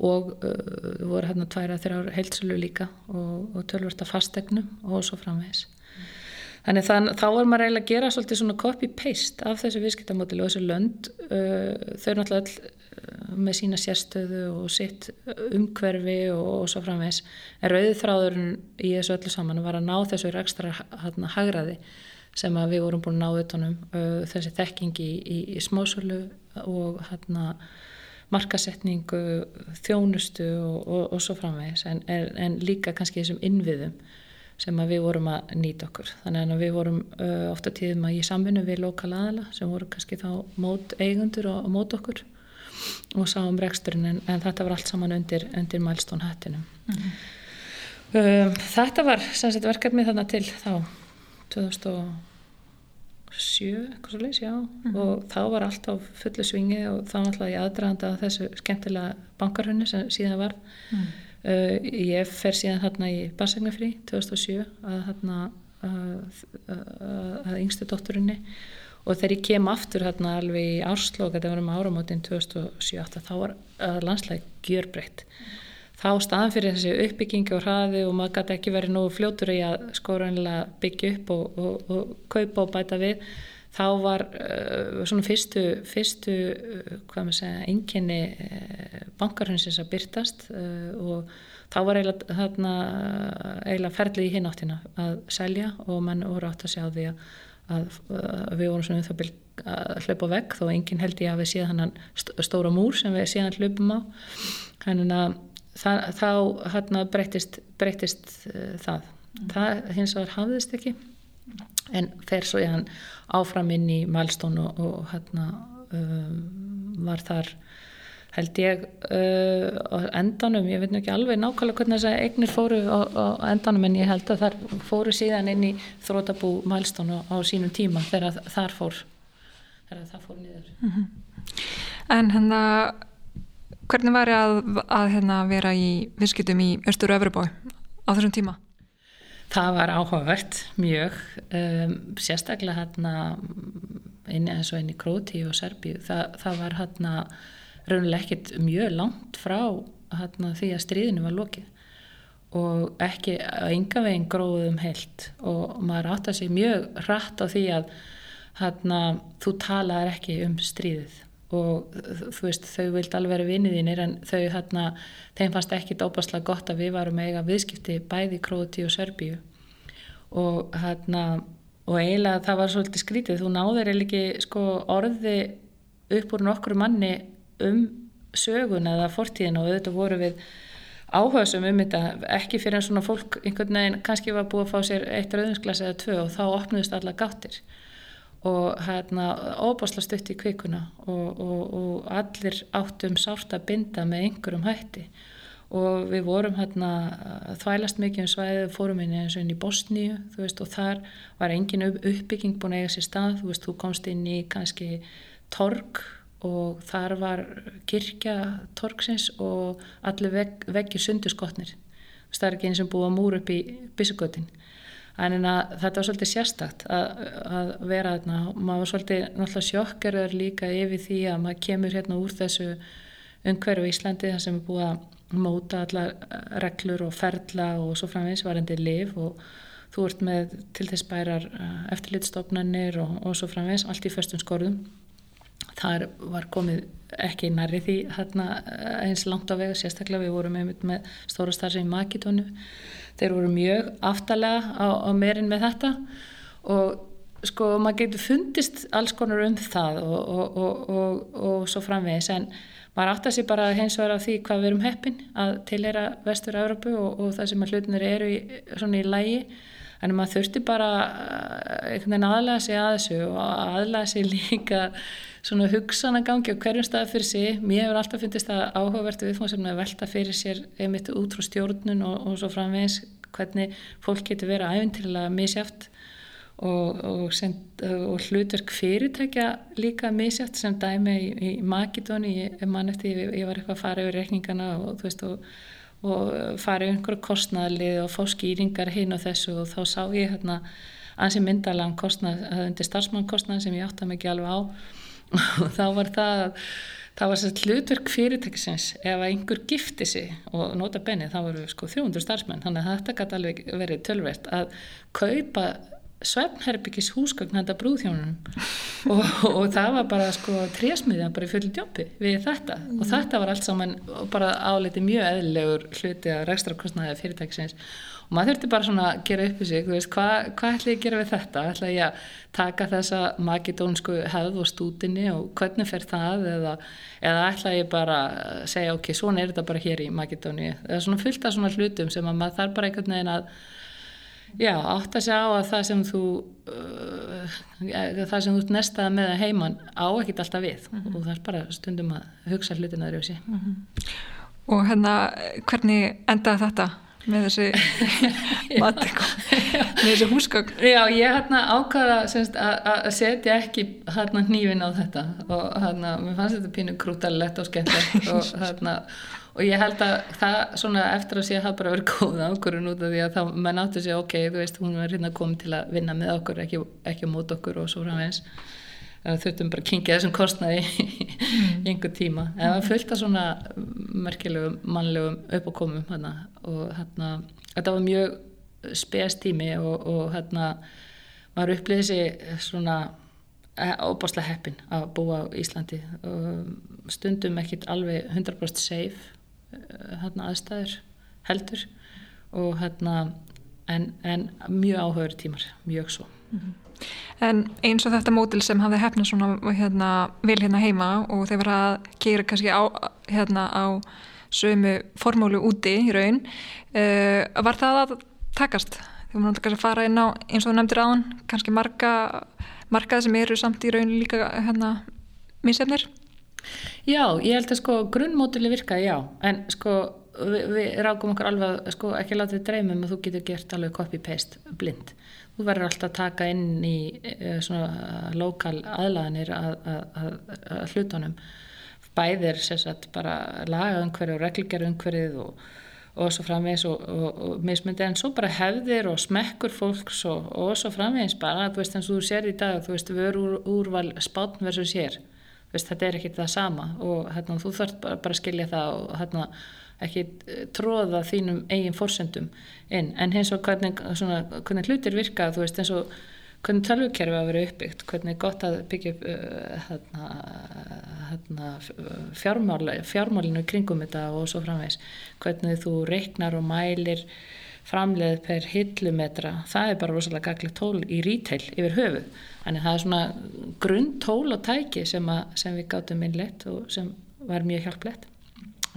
og uh, voru hérna tværa þrjár heilsulu líka og, og tölvörta fastegnum og svo framvegs mm. þannig þann, þá var maður eiginlega að gera svolítið svona copy-paste af þessu viðskiptamódili og þessu lönd. Uh, þau er náttúrulega öll uh, með sína sérstöðu og sitt umhverfi og, og svo framvegs en rauðþráðurinn í þessu öllu saman var að ná þessu ekstra hérna, hagraði sem að við vorum búin að ná utanum uh, þessi þekkingi í, í, í smásölu og hérna markasetningu, þjónustu og, og, og svo framvegis. En, en líka kannski þessum innviðum sem að við vorum að nýta okkur. Þannig að við vorum uh, ofta tíðum að í samfunnu við lokal aðala sem voru kannski þá mót eigundur og, og mót okkur og sáum reksturinn en, en þetta var allt saman undir, undir mælstón hættinum mm -hmm. um, þetta var verkefni þarna til þá 2007 eitthvað svo leys, já mm -hmm. og þá var allt á fullu svingi og þá alltaf ég aðdraðanda þessu skemmtilega bankarhunni sem síðan var mm. uh, ég fer síðan hérna í Barsegnafrí 2007 að hérna að, að yngstu dótturinni og þegar ég kem aftur hérna alveg í árslók þetta var um áramótin 2007 þá var landslæg gjörbreytt mm þá staðan fyrir þessi uppbyggingi og hraði og maður gæti ekki verið nú fljótur í að skóraunlega byggja upp og, og, og kaupa og bæta við þá var uh, svona fyrstu, fyrstu uh, hvað maður segja, enginni uh, bankarhundsins að byrtast og þá var eiginlega, þarna, eiginlega ferlið í hináttina að selja og mann voru átt að sjá því að, að, að við vorum svona um það að hlaupa vekk þó enginn held ég að við séð hann stóra múr sem við séðan hlaupum á. Hann að það, þá hérna breytist, breytist uh, það. Mm. Það hins vegar hafðist ekki en fer svo ég hann áfram inn í mælstón og, og hérna um, var þar held ég uh, endanum, ég veit ekki alveg nákvæmlega hvernig þess að eignir fóru á, á endanum en ég held að þar fóru síðan inn í þrótabú mælstón á, á sínum tíma þegar þar fór þegar það fór niður mm -hmm. En hérna Hvernig var það að, að hérna, vera í visskiptum í Östur og Öfrubói á þessum tíma? Það var áhugavert mjög um, sérstaklega hérna inni eins og inn í Króti og Serbíu. Það, það var hérna raunilega ekkit mjög langt frá hérna, því að stríðinu var lokið. Og ekki að ynga veginn gróðum heilt. Og maður átt að sé mjög rætt á því að hérna, þú talaðar ekki um stríðið og þú veist þau vild alveg vera vinniðinir en þau hérna þeim fannst ekki dópaslega gott að við varum eiga viðskipti bæði Króti og Serbíu. Og hérna og eiginlega það var svolítið skrítið þú náður eða ekki sko orði upp úr nokkru manni um sögun eða fortíðin og auðvitað voru við áhugaðsum um þetta ekki fyrir en svona fólk einhvern veginn kannski var búið að fá sér eitt rauðinsglas eða tvö og þá opnuðist alla gáttir og hérna óbásla stutt í kvikuna og, og, og allir áttum sárt að binda með einhverjum hætti. Og við vorum hérna þvælast mikið um svæðið, fórum inn eins og inn í Bosníu, veist, og þar var engin uppbygging búin að eiga sér stað, þú veist, þú komst inn í kannski torg og þar var kirkja torgsins og allir veg, veggir sunduskotnir, það er ekki eins og búið að múra upp í byssugötin en að þetta var svolítið sérstakt að, að vera þarna. Maður var svolítið náttúrulega sjokkerður líka yfir því að maður kemur hérna úr þessu umhverju Íslandi þar sem er búið að móta allar reglur og ferla og svo framvegis varandi liv og þú ert með til þess bærar eh, eftirlitstofnanir og, og svo framvegis allt í förstum skorðum þar var komið ekki nærri því hérna eins langt á vega. Sérstaklega við vorum með, með stóra starfsefn í Makitónu þeir voru mjög aftalega á, á meirinn með þetta. Og sko maður getur fundist alls konar um það og, og, og, og svo framvegis. En maður átt að sé bara hens vegar af því hvað við erum heppin að tilhera vestur Európu og það sem að hlutinir eru í, svona í lægi en maður þurfti bara eh, einhvern veginn aðlæða sig að þessu og aðlæða sig líka svona hugsan að gangi á hverjum stað fyrir sig. Mér hefur alltaf fundist að áhugavert viðfóðsefni að velta fyrir sér einmitt út frá stjórnun og, og svo framvegis hvernig fólk getur verið æfintilega misjáft og, og, og hlutverk fyrirtækja líka misjátt sem dæmi í, í Magidóni, ég man eftir ég, ég var eitthvað að fara yfir reikningana og þú veist og og fara í einhverju kostnæðlið og fá skýringar hinn og þessu og þá sá ég hérna ansi myndalega kostnæð, það undir starfsmannkostnæð sem ég átti að mikið alveg á. Og þá var það það var sérst hlutverk fyrirtækisins ef einhver gifti sig og nota benni þá voru sko 300 starfsmenn þannig að þetta gæti alveg verið tölvert að kaupa svefnherbyggis húsgögn hætta brúðhjónunum. Og, og það var bara sko trésmiðjan bara í fulli djópi við þetta. Mm. og þetta var allt saman bara áliti mjög eðlilegur hluti að rekstrakostnaði fyrirtækisins. Og maður þurfti bara svona að gera upp í sig veist, hvað, hvað ætla ég að gera við þetta? Ætla ég að taka þessa magidónsku hefð og stúdinni og hvernig fer það? Eða, eða ætla ég bara að segja ok, svona er þetta bara hér í magidóni eða svona fullt af svona hlutum sem að maður þarf bara einhvern veginn að Já, átt að segja á að það sem þú uh, það sem þú ert nestað með að heiman á ekkit alltaf við. Mm -hmm. og það er bara stundum að hugsa hlutin að rjósi mm -hmm. Og hérna, hvernig endaði þetta með þessi matikó með þessi húsgögn? Já, ég hérna ákvaða að setja ekki hérna nývin á þetta. Og hérna, mér fannst þetta pínu krútalegt og skemmtilegt. Og hérna og ég held að það svona eftir að sé að það bara verið góð ákvörðun út af því að þá menn áttu segja ok, þú veist, hún er hérna komið til að vinna með okkur, ekki, ekki mót okkur og svo framvegs þurftum bara að kingja þessum kostnaði í mm. einhver tíma, en það var af svona merkilegum, mannlegum uppákomum hérna og hérna þetta var mjög spes tími og, og hérna maður upplýði sig svona óbáslega heppin að búa á Íslandi. Og stundum ekkit alveg 100% safe hérna, aðstæður heldur og hérna en, en mjög áhugaður tímar, mjög svo mm -hmm. En eins og þetta mótil sem hafði hefna svona hérna, vil hérna heima og þeir verið að gera kannski á, hérna, á sömu formólu úti í raun uh, var það að takast? Þegar maður náttúrulega fara inn á eins og þú nefndir aðan kannski marga markað sem eru samt í raun líka hérna misefnir? Já, ég held að sko grunnmóduli virka, já, en sko við, við rákum okkur alveg sko ekki láta við dreymum að þú getur gert alveg copy-paste blind. Þú verður alltaf að taka inn í uh, svona lokal aðlaðanir að, að, að, að hlutunum. Bæðir sérsagt bara laga umhverju og reglgerð umhverjuð og, og svo framvegis og, og, og mismyndi en svo bara hefðir og smekkur fólks og svo framvegis bara, þú veist eins og þú sér í dag, þú veist úr, úrval spátn versus hér veist, þetta er ekki það sama og hérna, þú þarf bara að skilja það og hérna, ekki eh, tróða þínum eigin fórsendum inn. En hins og hvernig, svona, hvernig hlutir virka þú veist eins og hvernig tölvukerfi að vera uppbyggt, hvernig gott að byggja upp uh, hérna, hérna, fjármál, fjármálinu kringum þetta og svo framvegs hvernig þú reiknar og mælir framleið per hillumetra það er bara rosalega gaglega tól í retail yfir höfuð, þannig það er svona grunn tól og tæki sem, að, sem við gátum innlegt og sem var mjög hjálplegt.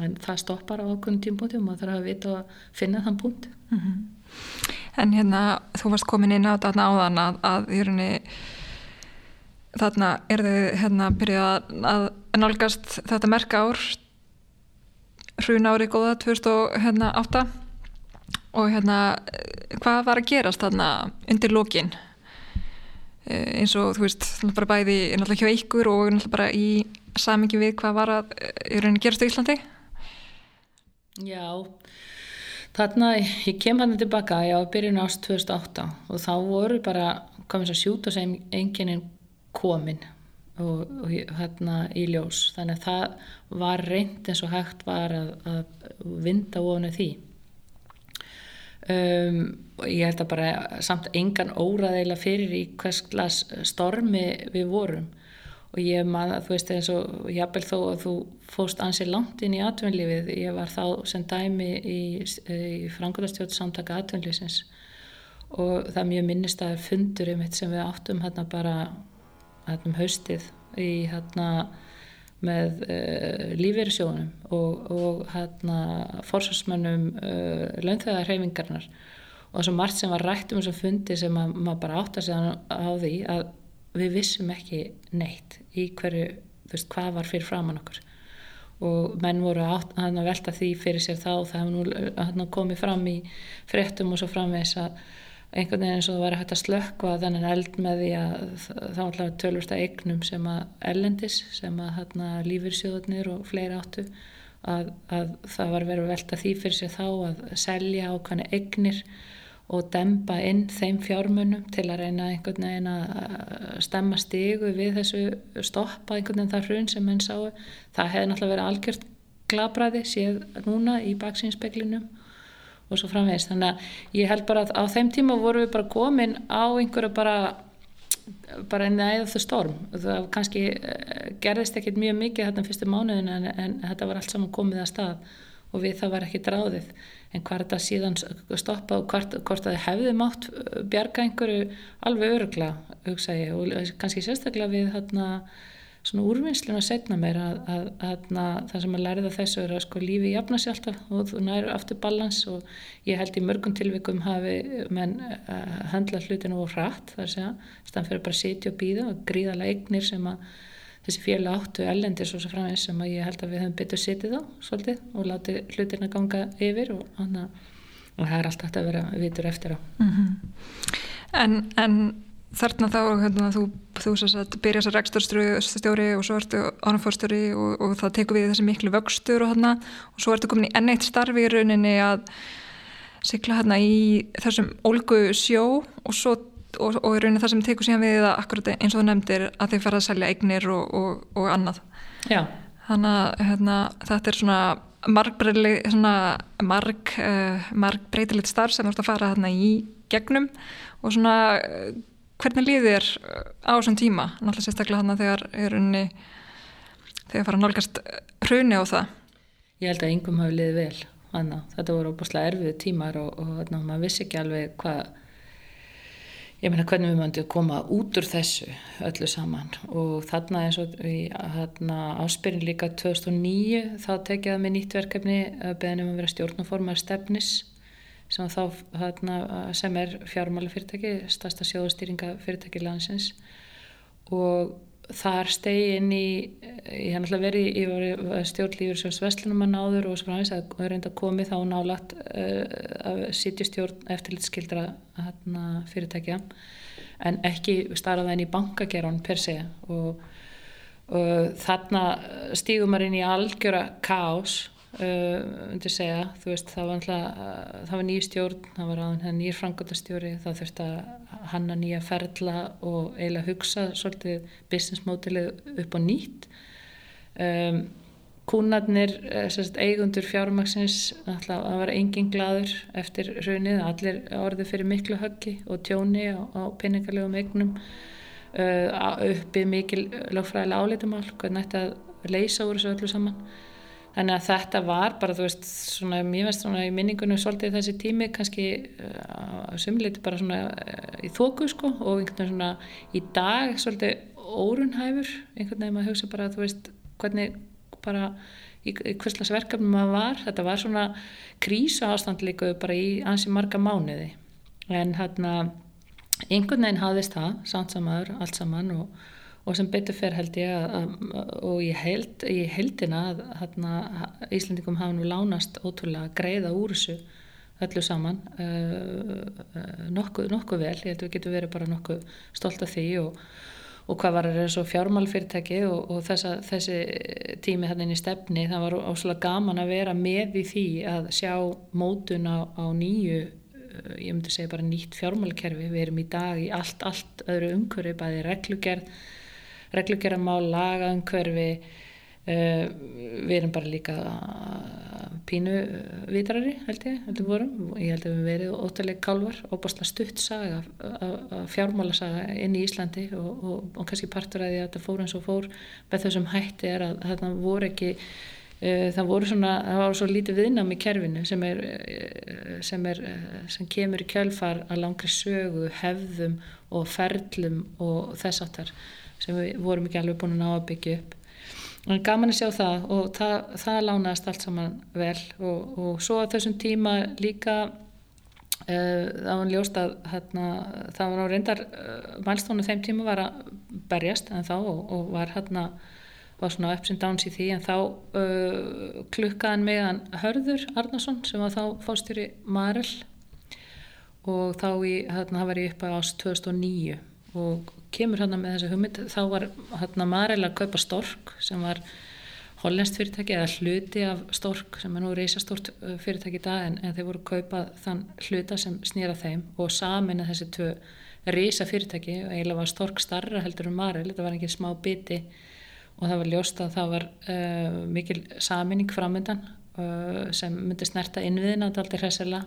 En það stoppar á okkur tímpunktum og það þarf að vita að finna þann punkt. Mm -hmm. En hérna þú varst komin inn á þarna áðan að, að í rauninni þarna er þið hérna byrjað að nálgast þetta merka ár hrun árið góða 2008 og hérna hvað var að gerast þarna undir lókin eh, eins og þú veist bara bæði náttúrulega hjá ykkur og náttúrulega bara í samingi við hvað var að í rauninni gerast í Íslandi Já Þarna, ég kem hann tilbaka, var byrjun ást 2008 og þá voru bara, komið svo sjút og segjum enginin komin og, og hérna í ljós. Þannig að það var reynd eins og hægt var að, að vinda ofinu því. Um, ég held að bara samt engan óraðeila fyrir í hvers glas stormi við vorum. Og ég maður, þú veist eins og jábel þó að þú fóst ansið langt inn í atvinnlífið, ég var þá sem dæmi í, í frangulastjótt samtaka atvinnlífsins og það mjög minnistæðar fundur um þetta sem við áttum hérna bara hérna um haustið í hérna með uh, lífeyrisjónum og, og hérna fórsvarsmönnum uh, eh, launþegarreifingarnar og svo margt sem var rætt um þessum fundi sem maður bara átt að segja á því að við vissum ekki neitt í hverju, þú veist, hvað var fyrir framann okkur. Og menn voru átt, að velta því fyrir sér þá. Það hefði nú komið fram í fréttum og svo framvegs að einhvern veginn eins og það var hægt að slökka þennan eld með því að þá ætlaði tölvursta eignum sem að ellendis sem að hérna lífyrsjóðunir og fleiri áttu að, að það var verið að velta því fyrir sér þá að selja ákvæmni eignir og dempa inn þeim fjármunum til að reyna einhvern veginn að stemma stígu við þessu stoppa einhvern veginn það hrun sem menn sáu. Það hefði náttúrulega verið algjört glabræði séð núna í baksínspeklinum og svo framvegist. Þannig að ég held bara að á þeim tíma vorum við bara komin á einhverju bara bara eða þau storm. Það kannski eh, gerðist ekkit mjög mikið þarna fyrstu mánuðin en, en þetta var allt saman komið að stað og við það var ekki dráðið en hvað þetta síðan stoppa og hvort, hvort það hefði mátt uh, bjarga einhverju alveg örugla hugsa ég og kannski sérstaklega við hérna svona úrvinnslun að setna mér að, að, að, að það sem að lærða þessu er að sko lífi jafna sér alltaf og þú næru aftur balans og ég held í mörgum tilvikum hafi menn uh, handlað hlutinu og hratt þar sé að stann fyrir bara að sitja og býða og gríðala eignir sem að þessi félag áttu ellendis og svo framins sem að ég held að við höfum betur sitið á svolítið og látið hlutirna ganga yfir og, hana, og það er alltaf að vera vitur eftir á mm -hmm. en, en þarna þá hérna, þú, þú sagt, byrja þessar reksturstjóri og svo ertu ánumfórstjóri og, og það tekur við þessi miklu vöxtur og, hana, og svo ertu komin í enn eitt starfi í rauninni að sigla hérna í þessum ólgu sjó og svo og, og í rauninni það sem tekur síðan við akkurat eins og þú nefndir að þeir fara að selja eignir og, og, og annað Já. þannig að hérna, þetta er svona margbreytilegt marg, uh, margbreytilegt starf sem þú ert að fara hérna í gegnum og svona hvernig líðir á þessum tíma? Náttúrulega sérstaklega hérna þegar er unni þegar fara að nálgast hruni á það. Ég held að yngum hafi liðið vel Anna. þetta voru óbúslega erfið tímar og, og hérna, maður vissi ekki alveg hvað ég meina hvernig við möndum koma út úr þessu öllu saman. Og þarna eins og í áspyrinn líka 2009 þá tekjaði mig nýtt verkefni beðinum að vera stjórnaformar stefnis sem, þá, þarna, sem er fjármála fyrirtæki, stærsta sjóðastýringa fyrirtæki landsins. Og þar stegi inn í ég hef náttúrulega verið í stjórnlífur sem Sveslunumann áður og sem að reynda að komi þá nálagt uh, að sitja stjórn eftirlitskildra fyrirtækja. En ekki starfa það inn í bankagerðan per se. Og, og þarna stígum maður inn í algjöra kás Uh, segja, veist, það var, uh, var nýjur stjórn það var nýjur frangotastjóri það þurfti að hanna nýja ferla og eiginlega hugsa svolítið business modelið upp á nýtt. Um, kúnarnir eh, eigundur fjármaksins það var engin gladur eftir raunið, allir orðið fyrir miklu höggi og tjóni á, á peningarlegum eignum. Uh, uppið mikil lögfræðilega áleitumál hvernig þetta leysa úr þessu öllu saman Þannig að þetta var bara, þú veist, svona, ég veist svona í minningunum svolítið þessi tími kannski uh, sumleiti bara svona uh, í þóku sko og einhvern veginn svona í dag svolítið órunhæfur, einhvern veginn maður hugsa bara, þú veist, hvernig bara í, í hverslas verkefnum maður var, þetta var svona krísa ástand líka bara í ansi marga mánuði. En hérna einhvern veginn hafðist það, samt samaður, allt saman og og sem betur fer held ég að, og ég held í heldina að hérna, Íslandingum hafa nú lánast ótrúlega að greiða úr þessu öllu saman uh, uh, nokkuð, nokkuð vel, ég held að við getum verið bara nokkuð stolt af því og, og hvað var eins og fjármálfyrirtæki og, og þessa, þessi tími þannig inn í stefni það var áslega gaman að vera með í því að sjá mótun á, á nýju eh, ég myndi segja bara nýtt fjármálkerfi við erum í dag í allt, allt öðru umhverfi bæði reglugerð reglugerðamál, lagaumhverfi Uh, við erum bara líka pínu vitrari held ég, held ég vorum. Ég held að við verið óttalega kálvar óbásla stutt saga, fjármála saga inn í Íslandi og, og, og kannski partur að því að þetta fór eins og fór með þessum hætti er að þetta voru ekki uh, það voru svona, það var svo lítið viðnám í kerfinu sem er sem er, sem kemur í kjölfar að langri sögu, hefðum og ferlum og þess aftar sem við vorum ekki alveg búin að ná að byggja upp. En gaman að sjá það og það, það lánaðist allt saman vel. Og, og svo að þessum tíma líka uh, það var ljóst að hérna, það var á reyndar uh, mælstónu þeim tíma var að berjast en þá og, og var hérna var svona ups and downs í því. En þá uh, klukkaðan meðan Hörður Arnason sem var þá fástjóri Marel og þá í, hérna, það var ég upp á ást 2009 og kemur hérna með þessu hugmynd þá var hérna Marel að kaupa Stork sem var hollenskt fyrirtæki eða hluti af Stork sem er nú reysastort fyrirtæki í dag en, en þeir voru að kaupa þann hluta sem snýra þeim og samin að þessi tvö reysa fyrirtæki og eiginlega var Stork starra heldur en Marel, þetta var ekki smá biti og það var ljóst að það var uh, mikil saminning framöndan uh, sem myndi snerta innviðina alltaf hressilega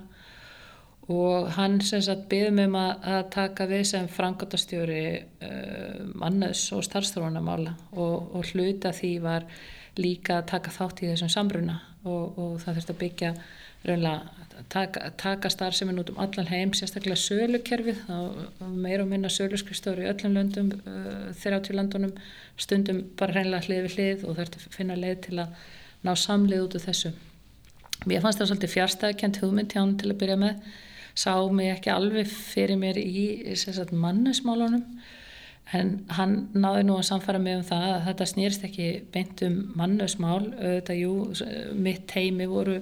og hann sem sagt byggði mig um að, taka við sem frangotastjóri uh, mannus og starfstrónamála og, og hluta því var líka að taka þátt í þessum sambruna og, og það þurfti að byggja raunlega taka, taka starfseminn út um allan heim sérstaklega sölukerfið. Meira og minna söluskristóri í öllum löndum uh, þeirra átjú landunum stundum bara hreinlega hlið við hlið og þurfti að finna leið til að ná samlið út úr þessu. Mér fannst það svolítið fjárstæðkjent hugmynd hjá hann til að byrja með sá mig ekki alveg fyrir mér í mannesmálunum en hann náði nú að samfara mig um það að þetta snýrst ekki beint um mannesmál auðvitað jú, mitt heimi voru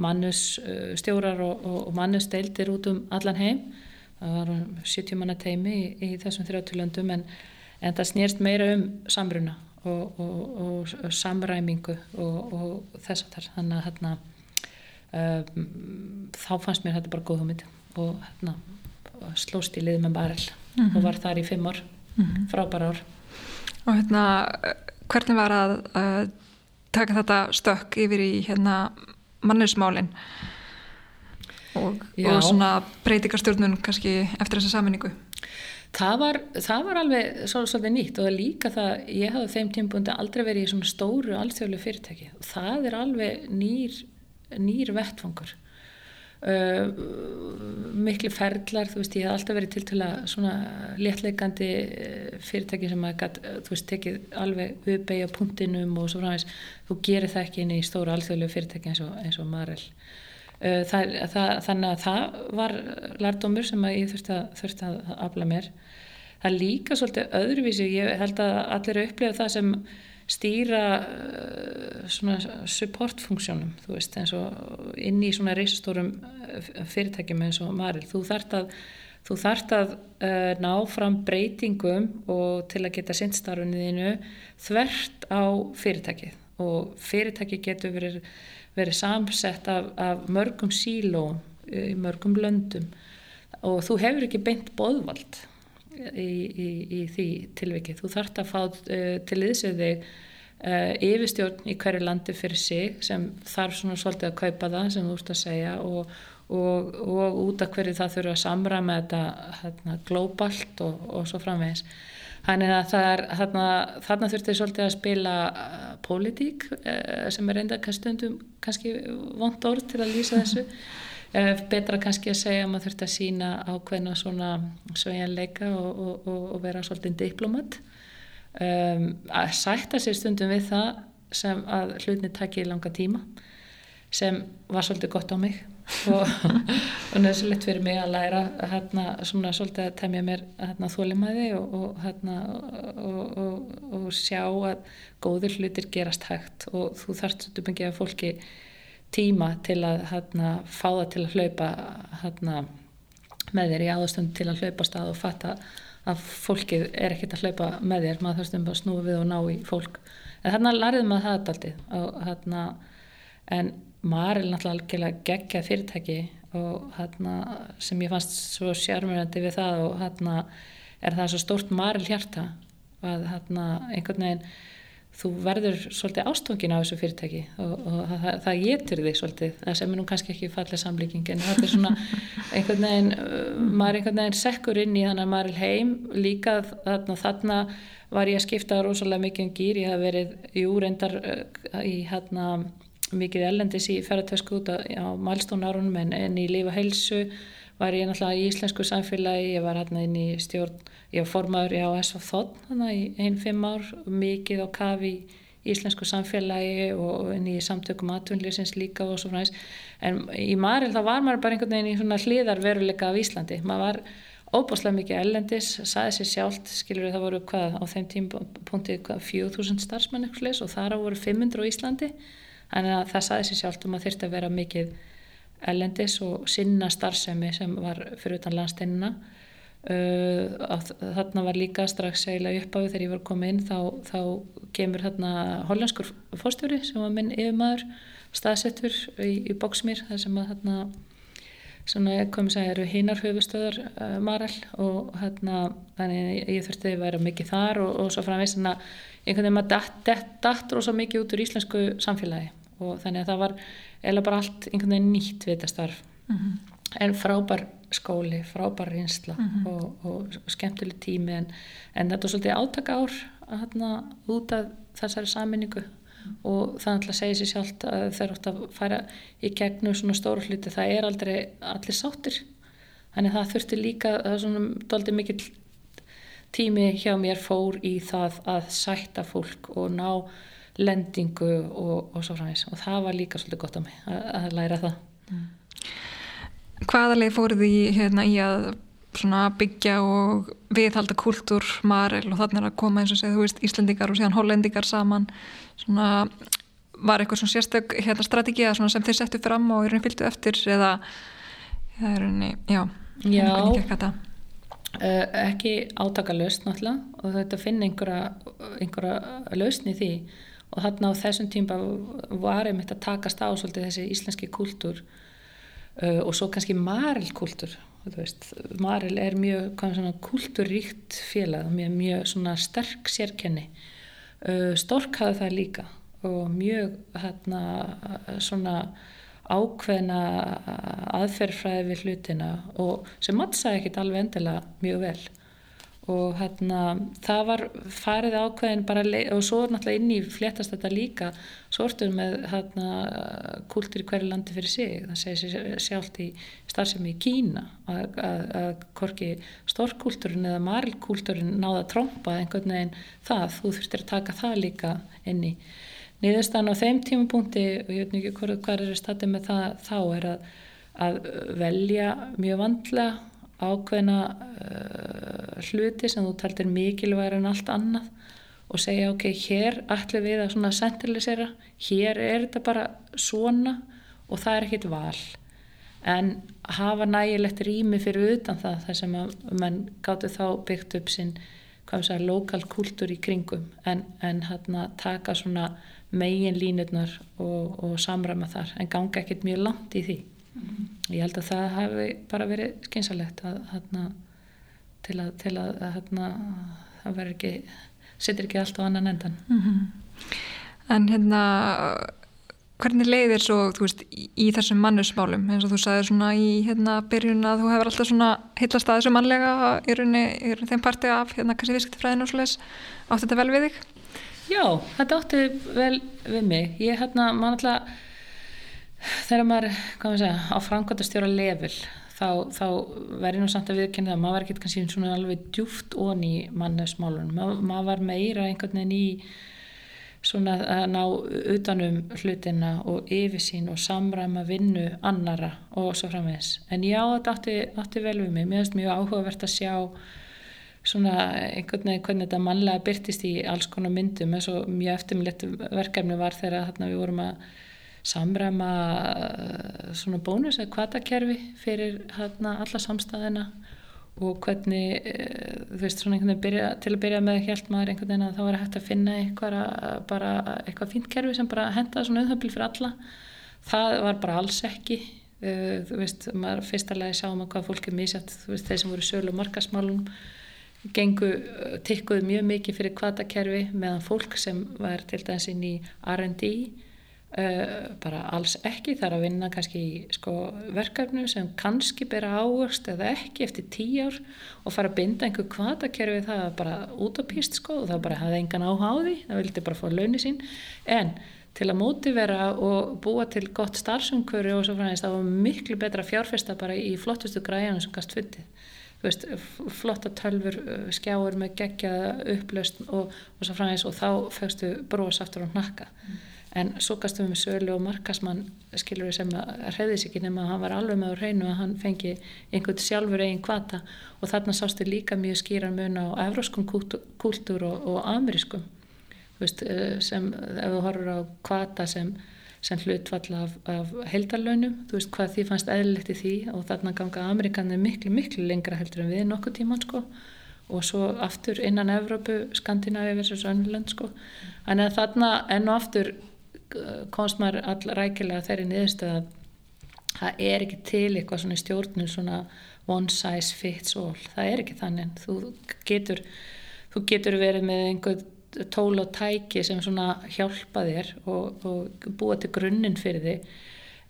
mannusstjórar og, og, og mannusdeildir út um allan heim. Það var 70 manna teimi í, í þessum þrjátulöndum en, en það snýrst meira um samruna og, og samræmingu og þess að það þannig að hérna um, þá fannst mér þetta bara góð hugmynd og hérna, slóst í lið með barel mm -hmm. og var þar í fimm ár. Mm -hmm. frábæra ár. Og hérna hvernig var að uh, taka þetta stökk yfir í hérna mannursmálin og, og svona breytingarstjórnun kannski eftir þessa saminningu Það var, það var alveg svolítið nýtt og líka það, ég hafði þeim tímpundi aldrei verið í svona stóru alþjóðlu fyrirtæki. Og það er alveg nýr, nýr vettfangur miklu ferðlar þú veist ég hef alltaf verið til til að svona léttleikandi uh, fyrirtæki sem að gat, uh, þú veist tekið alveg uppeyja punktinum og svo framvegs þú gerir það ekki inn í stóra alþjóðlegu fyrirtæki eins og, eins og Marel. Uh, það, það, þannig að það var lærdomur sem að ég þurfti að, þurfti að afla mér. Það líka svolítið öðruvísi ég held að allir upplifa það sem stýra uh, svona supportfunksjónum þú veist eins og inn í svona reysastórum uh, fyrirtækjum eins og Maril þú þart að, þú þart að uh, ná fram breytingum og til að geta sinnstarfunniðinu þvert á fyrirtækið. Og fyrirtæki getur verið, verið samsett af, af mörgum sílóum í mörgum löndum. Og þú hefur ekki beint boðvald í, í, í því tilvikið. Þú þart að fá uh, til þig uh, yfirstjórn í hverju landi fyrir sig sem þarf svona svolítið að kaupa það sem þú ert að segja og, og, og út af hverju það þurfa að samra með þetta hérna, glóbalt og, og svo framvegis. Þannig að er, þarna, þarna þurftir svolítið að spila uh, pólitík sem er reynda stundum kannski vond orð til að lýsa þessu betra kannski að segja að maður þurft að sína ákveðna svona svejanleika og, og, og vera svolítið diplomat. Um, að sætta sér stundum við það sem að hlutinni takki í langa tíma sem var svolítið gott á mig og, og nöðsilegt fyrir mig að læra hérna svona svolítið að temja mér hérna þólimæði og hérna og sjá að góður hlutir gerast hægt og þú þarft svolítið að gefa fólki tíma til að hérna, fá það til að hlaupa hérna, með þér í aðstönd til að hlaupa stað og fatta að fólkið er ekkert að hlaupa með þér. Maður þurftum bara að snúa við og ná í fólk. En þarna lærið maður það alltaf og þarna en Maril náttúrulega algjörlega geggja fyrirtæki og þarna sem ég fannst svo sjármjörandi við það og þarna er það svo stórt Maril hjarta að þarna einhvern veginn þú verður svolítið ástofngin á þessu fyrirtæki og, og það, það getur þig svolítið, það sem er nú kannski ekki fallið samlíking en það er svona einhvern veginn, uh, maður einhvern veginn sekkur inn í þannig að maður er heim. Líka þarna, þarna var ég að skipta rosalega mikið um gýr, ég haf verið jú reyndar uh, í hérna mikið ellendis í ferðartösku út á, á mælstónarunum en, en í lífa heilsu var ég náttúrulega í íslensku samfélagi, ég var hérna inn í stjórn, ég var formaður í AS of Thought þannig í einn fimm ár, mikið á kafi í íslensku samfélagi og inn í samtökum atvinnlýsins líka og svo frá þess. En í Maril þá var maður bara einhvern veginn í svona hlýðar veruleika af Íslandi. Maður var óbúslega mikið ellendis, saði sér sjálft, skilur við það voru hvað á þeim tímpunkti hvað 4000 starfsmenn eitthvað og þar á voru 500 á Íslandi. Þannig að það saði sér sjálft um að þurfti að vera mikið ellendis og sinna starfsemi sem var fyrir utan landsteinina uh, þarna var líka strax eiginlega uppáðu þegar ég var komið inn þá, þá kemur þarna hollenskur fórstjóri sem var minn yfirmaður staðsettur í, í bóksmýr þar sem að þarna komið að eru hinnar höfustöðar uh, Marell og hérna þannig ég þurfti að vera mikið þar og, og svo framvegst þannig að einhvern veginn maður datt, datt rosa mikið út úr íslensku samfélagi. Og þannig að það var eða bara allt einhvern veginn nýtt við þetta starf mm -hmm. en frábær skóli, frábær rinsla mm -hmm. og, og skemmtileg tími en, en þetta er svolítið átaka ár hérna, út af þessari saminningu mm. og það er alltaf að segja sér sjálf að þeir átt að færa í gegnum svona stóru hluti, það er aldrei allir sáttir, þannig það þurfti líka það er svona doldið mikill tími hjá mér fór í það að sætta fólk og ná lendingu og, og svo framins og það var líka svolítið gott á mig að, að læra það. Mm. Hvaða leið fóruð í, hérna, í að byggja og viðhalda kultúr Marel og þannig að koma eins og segja þú veist Íslandingar og síðan Hollendingar saman? Svona, var eitthvað svona sérstök hérna, strategið sem þeir settu fram og er fylgtu eftir eða er já, já. uh, ekki átaka lausn náttúrulega og þetta finn einhverja, einhverja lausn í því og þarna á þessum tíma var einmitt að takast á svolítið þessi íslenski kultúr uh, og svo kannski marilkultúr maril er mjög kultúrríkt félag mjög, mjög sterk sérkenni. Uh, stork hafði það líka og mjög hérna, svona ákveðna aðferðfræði við hlutina og sem mattsaði ekkit alveg endilega mjög vel og hérna það var farið ákveðin bara og svo náttúrulega inn í fléttast þetta líka. Sortur með hérna kúltur í hverju landi fyrir sig. Það segir sér sjálft í starfsemi í Kína að, korki stórkúlturinn eða marilkúlturinn náða að tromba einhvern veginn það, þú þurftir að taka það líka inn í niðurstan á þeim tímapunkti og ég veit ekki hvað er statið með það þá er að, að velja mjög vandlega ákveðna uh, hluti sem þú taldir mikilvægur en allt annað og segja ok, hér ætlum við að svona centralisera, hér er þetta bara svona og það er ekkit val en hafa nægilegt rými fyrir utan það þar sem að mann gáttu þá byggt upp sinn lokal kultúr í kringum en, en hérna taka svona megin línutnar og, og samræma þar en ganga ekkit mjög langt í því. Ég held að það hefði bara verið skynsalegt að, hana, til að, til að hana, það verður ekki setur ekki allt á annan endan mm -hmm. En hérna hvernig leiðir svo veist, í, þessum mannusmálum eins og þú sagði svona í hérna byrjun að þú hefur alltaf svona hillast að þessu mannlega í rauninni þeim parti af hérna kannski viðskiptfræðin og svoleiðis átti þetta vel við þig? Já, þetta átti vel við mig ég hérna mann alltaf þegar maður, hvað maður segja, á framkvæmtastjóra level þá, þá verður nú samt að viðkynna það, maður var ekki kannski svona alveg djúft ón í mannusmálunum, maður, maður var meira einhvern veginn í svona að ná utanum hlutina og yfirsýn og samræma vinnu annara og svo framvegs en já, þetta átti, átti vel við mig. Mér finnst mjög áhugavert að sjá svona einhvern veginn hvernig þetta mannlega byrtist í alls konar myndum. Eins og mjög eftirmilegt verkefni var þegar þarna við vorum að samræma eh, svona bónus eða kvatakerfi fyrir hérna alla samstæðina og hvernig uh, þú veist svona einhvern veginn byrja, til að byrja með held maður einhvern veginn að það var hægt að finna eitthvað, eitthvað fínt kerfi sem bara henda svona auðvöldbíl fyrir alla. Það var bara alls ekki. Uh, þú veist, maður fyrsta lagi sáum að hvað fólk er mísjátt, þú veist, þeir sem voru sölu og markasmálum gengu, tikkuðu mjög mikið fyrir kvatakerfi meðan fólk sem var til dæmis inn í R&D bara alls ekki. Þar að vinna kannski í sko, verkefnu sem kannski bera ávörst eða ekki eftir tíu ár og fara að binda einhver kvatakerfi það bara út á píst sko og það bara hafði engan áhuga á því, það vildi bara fá launi sín. En til að mótivera og búa til gott starfsumkvöru og svo fræðist það var miklu betra fjárfesta bara í flottustu græðinu sem gast fundið. Veist, flotta tölfur, skjáur með gegja upplaust og, og svo fræðist og þá fegstu brós aftur á nakka mm en svo gastum við með sölu og markasmann skilur við sem að hreðis ekki nema að hann var alveg með á hreinu að hann fengi einhvern sjálfur eigin kvata og þarna sástu líka mjög skýran mun á evróskum kúltúr og, og amerískum veist, eh, sem ef þú horfur á kvata sem, sem hlutfall af, af heldarlaunum, þú veist hvað því fannst eðlilegt í því. Og þarna ganga Amerikanir miklu miklu lengra heldur en við nokkuð tíman sko. Og svo aftur innan Evrópu, Skandinavi versus Önnland sko, en þarna enn og aftur komst maður allrækilega þeirri niðurstöð að það er ekki til eitthvað svona stjórnum svona one size fits all. Það er ekki þannig. Þú getur, þú getur verið með einhver tól og tæki sem svona hjálpa þér og, og búa til grunninn fyrir þig.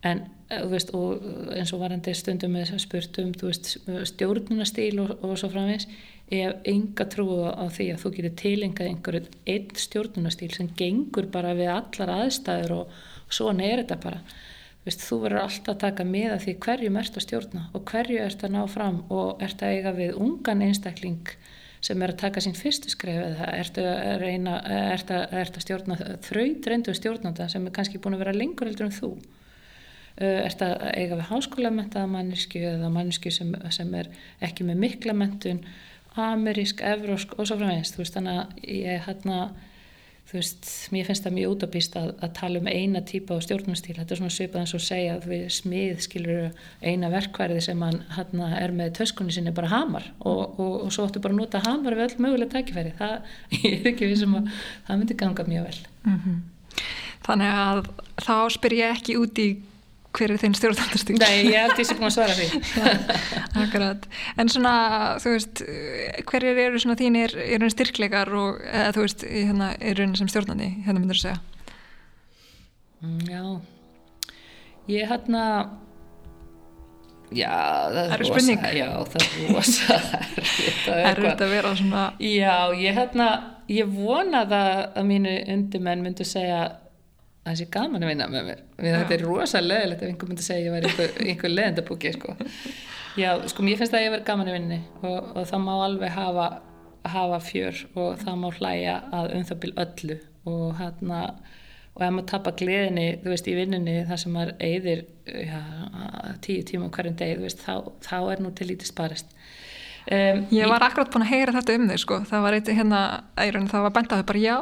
En veist, eins og varandi stundum með spurtum stjórnunastíl og, og svo framvegs hef enga trúið á því að þú getur tilengað einhverju einn stjórnunastíl sem gengur bara við allar aðstæður og, svona er þetta bara. Vist, þú verður alltaf að taka með að því hverju ert að stjórna og hverju ert að ná fram og ert að eiga við ungan einstakling sem er að taka sín fyrstu skref eða ert að, reyna, ert að, ert að stjórna þraut reyndu stjórnanda sem er kannski búin að vera lengur heldur en þú. Ert að eiga við háskólamentaða mannesku eða mannesku sem, sem er ekki með mikla mentun amerísk, evrósk og svo framvegist þú veist þannig að ég hérna þú veist, mér finnst það mjög útabýst að, að tala um eina típa á stjórnumstíl þetta er svona svipað eins og segja að við smið skilur eina verkværiði sem hann hérna er með töskunni sinni bara hamar og, og, og svo ættu bara að nota hamar við öll mögulega tækifæri. Það ég er ekki við sem að það myndi ganga mjög vel. Mm -hmm. Þannig að þá spyr ég ekki út í hver er þinn stjórnaldastíl? Nei, ég held því sem búin að svara því. Akkurat, en svona þú veist, hverjir eru svona þínir eru þinn styrkleikar og eða þú veist, hérna, eru þinn sem stjórnandi hérna myndur þú segja? Mm, Já. Ég hérna Já, það er rosa Já, það er rosa Það er auðvitað að vera svona Já, ég hérna ég vona það að mínu undimenn myndu segja það sé gaman að vinna með mér. Við þetta er rosalega leðilegt ef einhver myndi segja ég væri einhver, einhver leðendabúki sko. já, sko mér finnst það að ég verði gaman að vinna og, og það má alveg hafa, hafa fjör og það má hlæja að um það byrj öllu. Og hérna og ef maður tapar gleðinni, þú veist, í vinninni þar sem maður eigðir tíu tíma hverjum deg, veist, þá, þá er nú til lítið sparist Um, ég var akkurat búin að heyra þetta um þig sko. það var eitthvað hérna, eirun, það var bentaði bara já,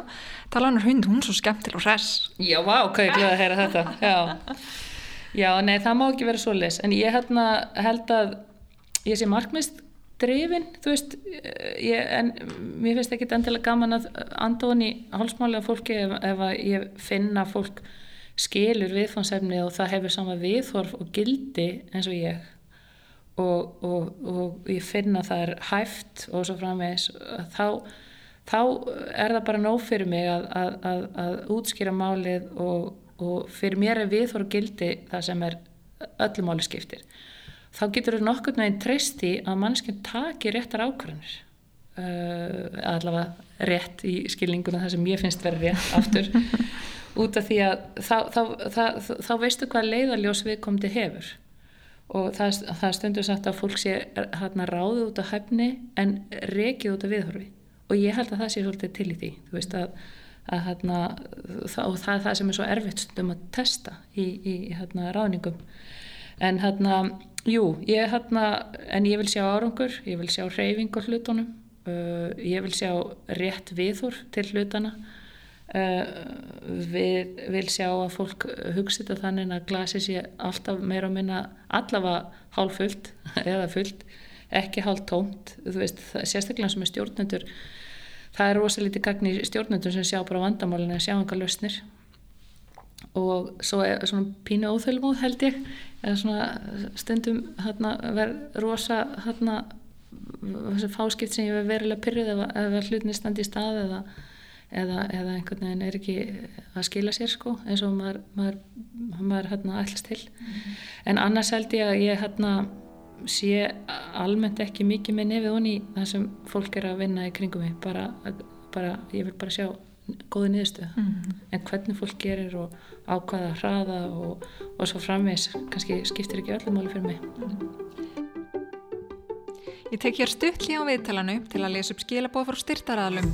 tala hann um hund, hún er svo skemmtil og res Já, vá, hvað ég gleði að heyra þetta já. já, nei, það má ekki vera svo les en ég hérna, held að ég sé markmist drifin, þú veist ég, en mér finnst ekki endilega gaman að andón í hálsmálega fólki ef, ef að ég finna fólk skilur viðfánsefni og það hefur sama viðhorf og gildi eins og ég og, og, og ég finna það er hæft og svo framvegs þá, þá er það bara nóg fyrir mig að, að, að, að útskýra málið og, og fyrir mér er við þóru gildi það sem er öllu máli skiptir. Þá getur þú nokkur neginn treyst í að mannskinn taki réttar ákvörðanir uh, allavega rétt í skilninguna það sem ég finnst verið rétt aftur út af því að þá, þá, þá, þá veistu hvað leiðaljós viðkomandi hefur og það, það stundur sagt að fólk sé hérna ráðið út af hæfni en rekið út af viðhorfi. Og ég held að það sé svolítið til í því veist að, að hérna það, og það er það sem er svo erfitt stundum að testa í, í hérna ráðningum. En hérna, jú ég hérna, en ég vil sjá árangur ég vil sjá reyfingur hlutunum uh, ég vil sjá rétt viðhor til hlutana við vil sjá að fólk hugsa þetta þannig að glasi sé alltaf meira og minna allavega hálf fullt eða fullt ekki hálf tómt, veist, sérstaklega sem er stjórnendur, það er rosalítið gagn í stjórnendur sem sjá bara vandamálinu að sjá enga lausnir. Og svo er svona pínu óþölmóð held ég, eða svona stundum hérna verð rosa hérna fáskipt sem ég verð verilega pyrrið ef að hlutinni standi í stað eða eða, eða einhvern veginn er ekki að skila sér sko eins og maður, maður, maður hérna ætlast til mm. en annars held ég að ég hérna sé almennt ekki mikið með nefið honni það sem fólk er að vinna í kringum mig bara, bara ég vil bara sjá góði niðurstu mm. en hvernig fólk gerir og ákvaða hraða og, og svo framvegs kannski skiptir ekki öllum áli fyrir mig mm. Ég tek hér stuttli á viðtalanu til að lesa upp skilabóð frá styrtaraðalum.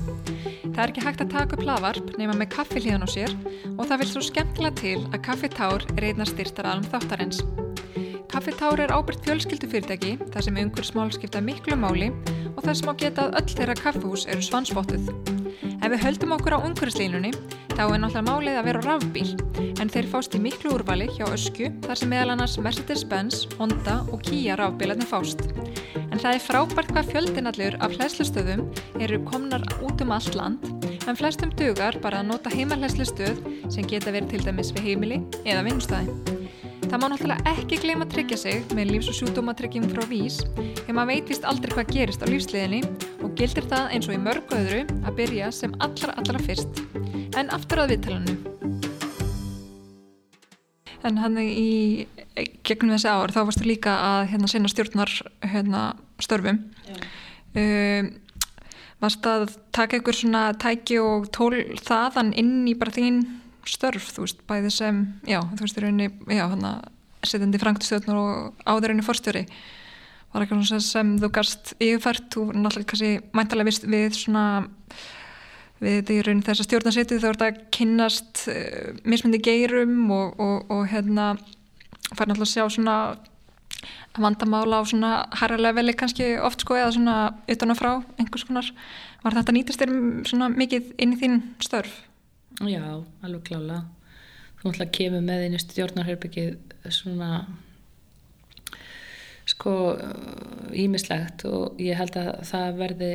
Það er ekki hægt að taka upp lavarp nema með kaffi hlíðan á sér og það vil svo skemmtilega til að kaffitár er einna styrtaraðalum þáttarins. Kaffitár er ábyrgt fjölskyldufyrirtæki þar sem umhver smál skipta miklu máli og þar sem á geta að öll þeirra kaffihús eru svansvottuð. Ef við höldum okkur á umhverfislínunni þá er náttúrulega málið að vera á rafbíl en þeir fást í miklu úrvali hjá ösku þar sem meðal annars Mercedes-Benz, Honda og Kia rafbílarnir fást. En það er frábært hvað fjöldinallur af hlæslustöðum eru komnar út um allt land, en flestum dugar bara að nota heimarhlæslustöð sem geta verið til dæmis við heimili eða vinnustæði. Það má náttúrulega ekki gleyma að tryggja sig með lífs- og sjúdómatrygging frá vís, þegar maður veitist aldrei hvað gerist á lífsliðinni og gildir það eins og í mörgu öðru að byrja sem allra allra fyrst. En aftur að viðtalannu. En hann í gegnum þessi ár þá varstu líka að hérna, sinna stjórnar hérna, störfum. Um, varst að taka einhver svona tæki og tól þaðan inn í bara þín störf, þú veist, bæði sem já, þú veist, í rauninni, já, hann að setjandi frangtustjórnar og áðurinni forstjóri. Var eitthvað sem, sem þú gast yfirfært, þú náttúrulega kannski mæntalega vist við svona við þetta í rauninni þess að stjórnarsetu þá er þetta að kynnast uh, mismundi geirum og, og, og hérna fær náttúrulega að sjá svona vandamála á svona hæra leveli kannski oft sko eða svona utan og frá einhvers konar. Var þetta nýtast þér svona mikið inn í þín störf? Já, alveg klála. Þú náttúrulega kemur með inn í stjórnarherbyggið svona sko ímislegt og ég held að það verði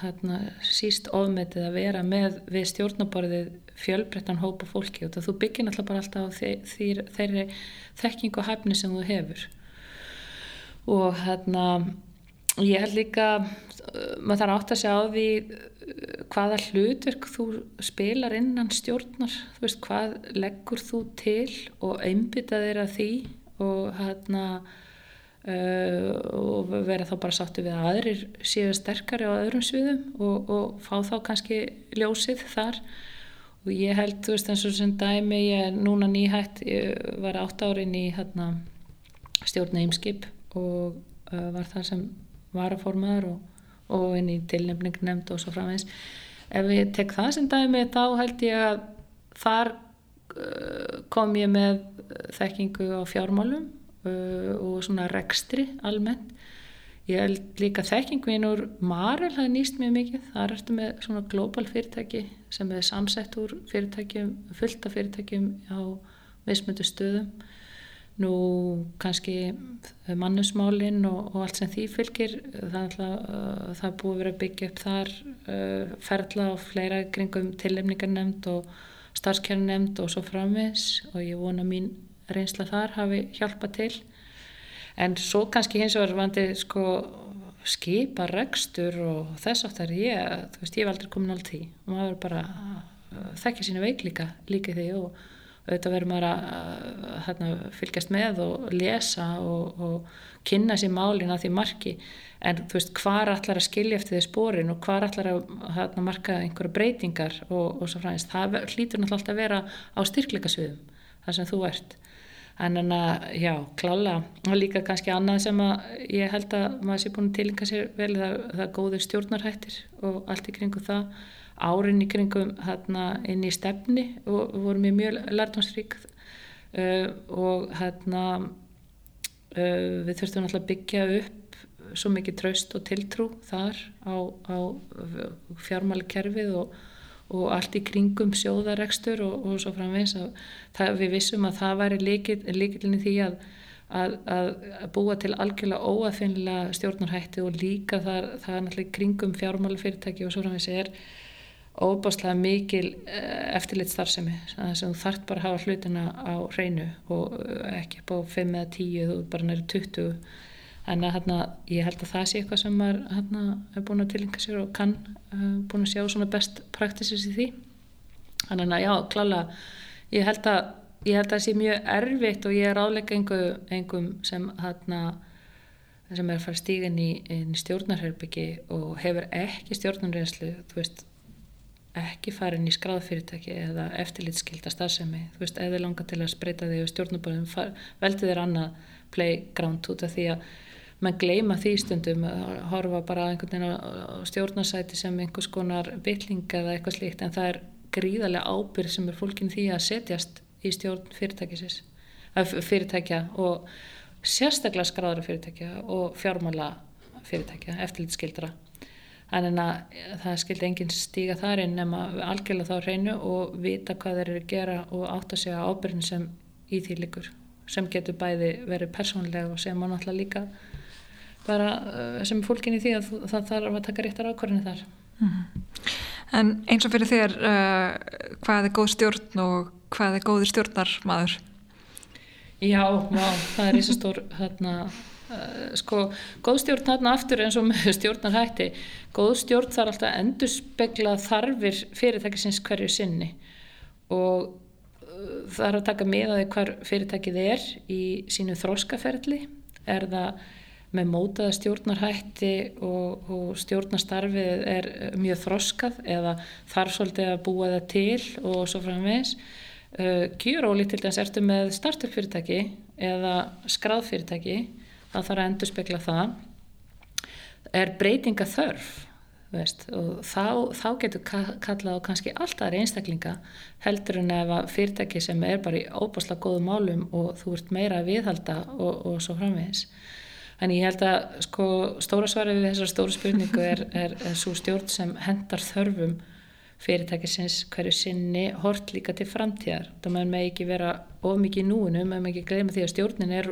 hérna, síst ofmetið að vera með við stjórnaborðið fjölbrettan hópa fólki og það þú byggir náttúrulega bara alltaf á þeirri, þeirri þekking og hæfni sem þú hefur. Og hérna ég held líka maður þarf átt að segja á því hvaða hlutverk þú spilar innan stjórnar, þú veist hvað leggur þú til og einbytta þeirra því og hérna Uh, og vera þá bara sáttu við að aðrir séu sterkari á öðrum sviðum og, og fá þá kannski ljósið þar. Og ég held, þú veist eins og sem dæmi ég er núna nýhætt, ég var átt árin í hérna, stjórn Eimskip og uh, var það sem varaformaður og, og inn í tilnefning nefnd og svo framvegs ef ég tek það sem dæmi þá held ég að þar uh, kom ég með þekkingu á fjármálum og svona rekstri almennt. Ég held líka þekkingvinn úr Marel það nýst mjög mikið, þar ertu með svona global fyrirtæki sem er samsett úr fyrirtækjum, fullta fyrirtækjum á veismöndu stöðum. Nú kannski mannusmálinn og, og allt sem því fylgir það, uh, það er búið að vera að byggja upp þar uh, ferla og fleira kringum tillemningarnemnd og starfskjörnunemnd og svo framvis og ég vona mín reynsla þar hafi hjálpað til. En svo kannski hins vegar vandi sko skipa rekstur og þess aftar ég, þú veist ég hef aldrei komin allt því. Og maður bara uh, þekkja sína veiklíka líka því og auðvitað verður maður að hérna, fylgjast með og lesa og, og kynna sér málin að því marki. En þú veist hvar allar að skilja eftir því spórin og hvar allar að hérna, marka einhverja breytingar og, og svo fræðist það hlýtur náttúrulega alltaf að vera á styrkleikasviðum þar sem þú ert en að, já, klála og líka kannski annað sem að ég held að maður sé búin að tilinka sér vel það, það góður stjórnarhættir og allt í kringu það. Árin í kringum hérna inn í stefni og vorum við mjög lærdomsrík uh, og hérna uh, við þurftum alltaf að byggja upp svo mikið traust og tiltrú þar á, á fjármáli kerfið og og allt í kringum sjóðarekstur og, og svo framvegs að það, við vissum að það væri líkilinni því að, að, að búa til algjörlega óaðfinnilega stjórnarhætti og líka það, það er náttúrulega kringum fjármálafyrirtæki og svo þessi er óbáslega mikil eh, eftirlit starfsemi þannig að þú þart bara að hafa hlutina á hreinu og eh, ekki upp á 5 eða 10 þú bara næri 20 en að hérna, ég held að það sé eitthvað sem maður hérna, er búin að tilenga sér og kann uh, búin að sjá svona best practices í því. Þannig að já, klála ég held að ég held að það sé mjög erfitt og ég er áleika einhverjum einhver sem hérna sem er að fara stígin í, í stjórnarherbyggi og hefur ekki stjórnarreynslu þú veist ekki farin í skráðfyrirtæki eða eftirlitskilda starfsemi. Þú veist, þið langar til að spreita þig og stjórnuböðum veldu þér annað playground út af því að mann gleima því stundum að horfa bara einhvern veginn á stjórnarsæti sem einhvers konar byllinga eða eitthvað slíkt en það er gríðarlega ábyrg sem er fólkin því að setjast í stjórn fyrirtækja og sérstaklega skráðara fyrirtækja og fjármála fyrirtækja, eftirlitskildra Þannig að það skildi enginn stíga þar inn nema algjörlega þá hreinu og vita hvað þeir eru að gera og átta sig á ábyrgin sem í því líkur sem getur bæði verið persónlega og sem án alltaf líka bara eh, sem fólkin í því að það þarf að taka réttar ákvarðinu þar. -hmm. En eins og fyrir þér, uh, hvað er góð stjórn og hvað er góður stjórnarmadur? Já, má, það er eins og stór hérna Uh, sko, góð stjórn þarna aftur eins og með stjórnar hætti góð stjórn þarf alltaf að endur spekla þarfir fyrirtækisins hverju sinni og uh, það er að taka með að hver fyrirtækið er í sínu þróskaferli er það með mótaða stjórnarhætti og, og stjórnastarfið er mjög þróskað eða þarf svolítið að búa það til og svo framvegs uh, kjur til þess ertu með startup fyrirtæki eða skráð fyrirtæki það þarf að endur spekla það. Er breytinga þörf veist, og þá, þá getur kallað á kannski alltaf einstaklinga heldur en ef að fyrirtæki sem er bara í óbáslega góðum málum og þú ert meira að viðhalda og, og svo framvegis en ég held að sko, stóra svarið við þessar stóru spurningu er, er, er svo stjórn sem hendar þörfum fyrirtækisins hverju sinni hort líka til framtíðar það með ekki vera of mikið núinu með ekki gleyma því að stjórnin er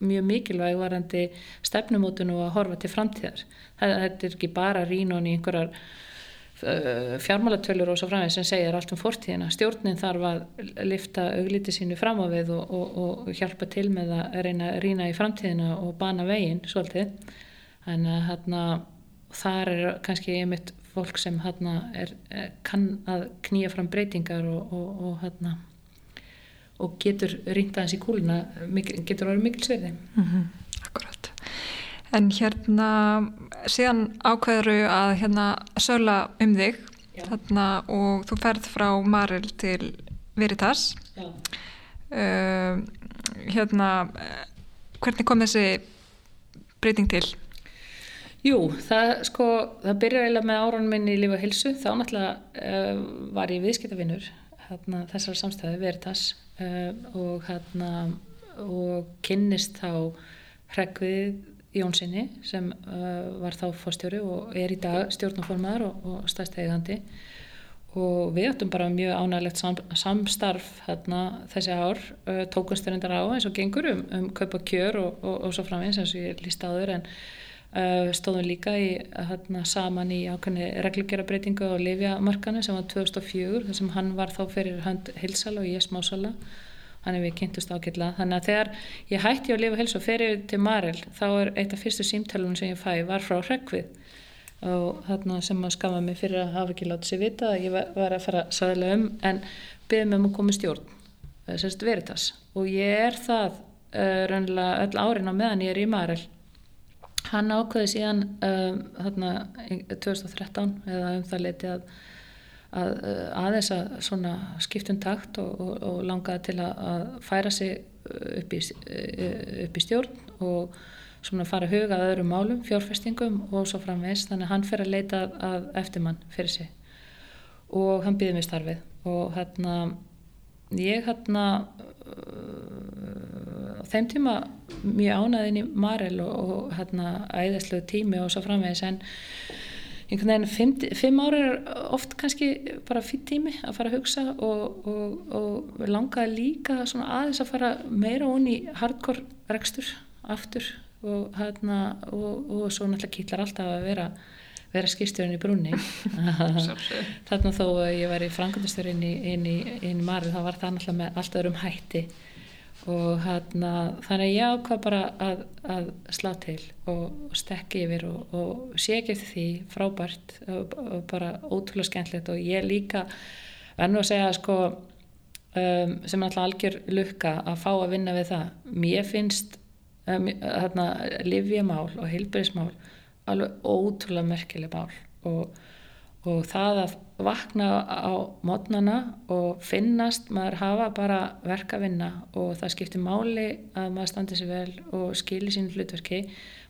mjög mikilvæg varandi stefnumótun og að horfa til framtíðar. Þetta er ekki bara rínun í einhverjar fjármálatölur og svo framvegð sem segir allt um fortíðina. Stjórnin þarf að lifta augliti sínu fram á við og, og, og hjálpa til með að reyna að rína í framtíðina og bana veginn svolítið. Þannig að hérna, þar er kannski einmitt fólk sem hérna, er, kann að knýja fram breytingar og, og hérna getur ringt aðeins í kúluna getur orðið mikil sverði mm -hmm. Akkurat En hérna síðan ákveður að hérna söla um þig þarna, og þú ferð frá Maril til Veritas. Uh, hérna hvernig kom þessi breyting til? Jú, það sko það byrjar eiginlega með áraunum minni í lífa hilsu þá náttúrulega uh, var ég viðskiptavinnur þessar samstæði Veritas. Uh, og hérna og kynnist þá Hregvið Jónssoni sem uh, var þá fórstjóri og er í dag stjórnaformaður og, og stæðstegandi og við ættum bara mjög ánægilegt sam, samstarf hérna, þessi ár uh, tókusturindar á eins og gengur um, um kaupa kjör og, og, og svo framins eins og ég líst áður en uh, stóðum líka í, hérna, saman í ákveðni reglugera breytingu á Livjamarkanu sem var 2004 þar sem hann var þá fyrir hönd hilsala og ég smásala þannig við kynntust ákveðla þannig að þegar ég hætti að lifa hels og fer yfir til Marel þá er eitt af fyrstu símtælunum sem ég fæ var frá Hrekkvið og þarna sem að skama mig fyrir að hafa ekki látið sér vita að ég var að fara sæðilega um en beðið mig um að koma stjórn semst Veritas. Og ég er það uh, raunlega öll árin á meðan ég er í Marel. Hann ákveði síðan um, þarna 2013 eða um það leiti að að aðeins að svona skiptum takt og, og, og langaði til að, færa sig upp í, upp í stjórn og svona fara að huga að öðrum málum, fjárfestingum og svo framvegs þannig að hann fyrir að leita að eftirmann fyrir sig. Og hann býði mig starfið. Og hérna ég hérna á þeim tíma mjög ánæðin í Marel og, og hérna æðislu tími og svo framvegs en einhvern veginn fimm, fimm ári er oft kannski bara fyrir tími að fara að hugsa og, og, og langaði líka aðeins að fara meira onni í hardcore rekstur aftur og, hérna, og, og svo náttúrulega kýtlar alltaf að vera vera skýrstjórn í brunni þarna þó að ég var í frangandastjórn inn í, í, í marð þá var það náttúrulega með allt öðrum hætti og hérna þannig ég ákvað bara að, að slá til og, stekki yfir og, og sé ekki eftir því frábært og, og bara ótrúlega skemmtilegt. Og ég líka verður að segja sko um, sem alltaf algjör lukka að fá að vinna við það. Mér finnst um, hérna livjamál og heilbærismál alveg ótrúlega merkileg mál og, og það að vakna á mótnana og finnast maður hafa bara verk að vinna og það skiptir máli að maður standi sér vel og skilji sín hlutverki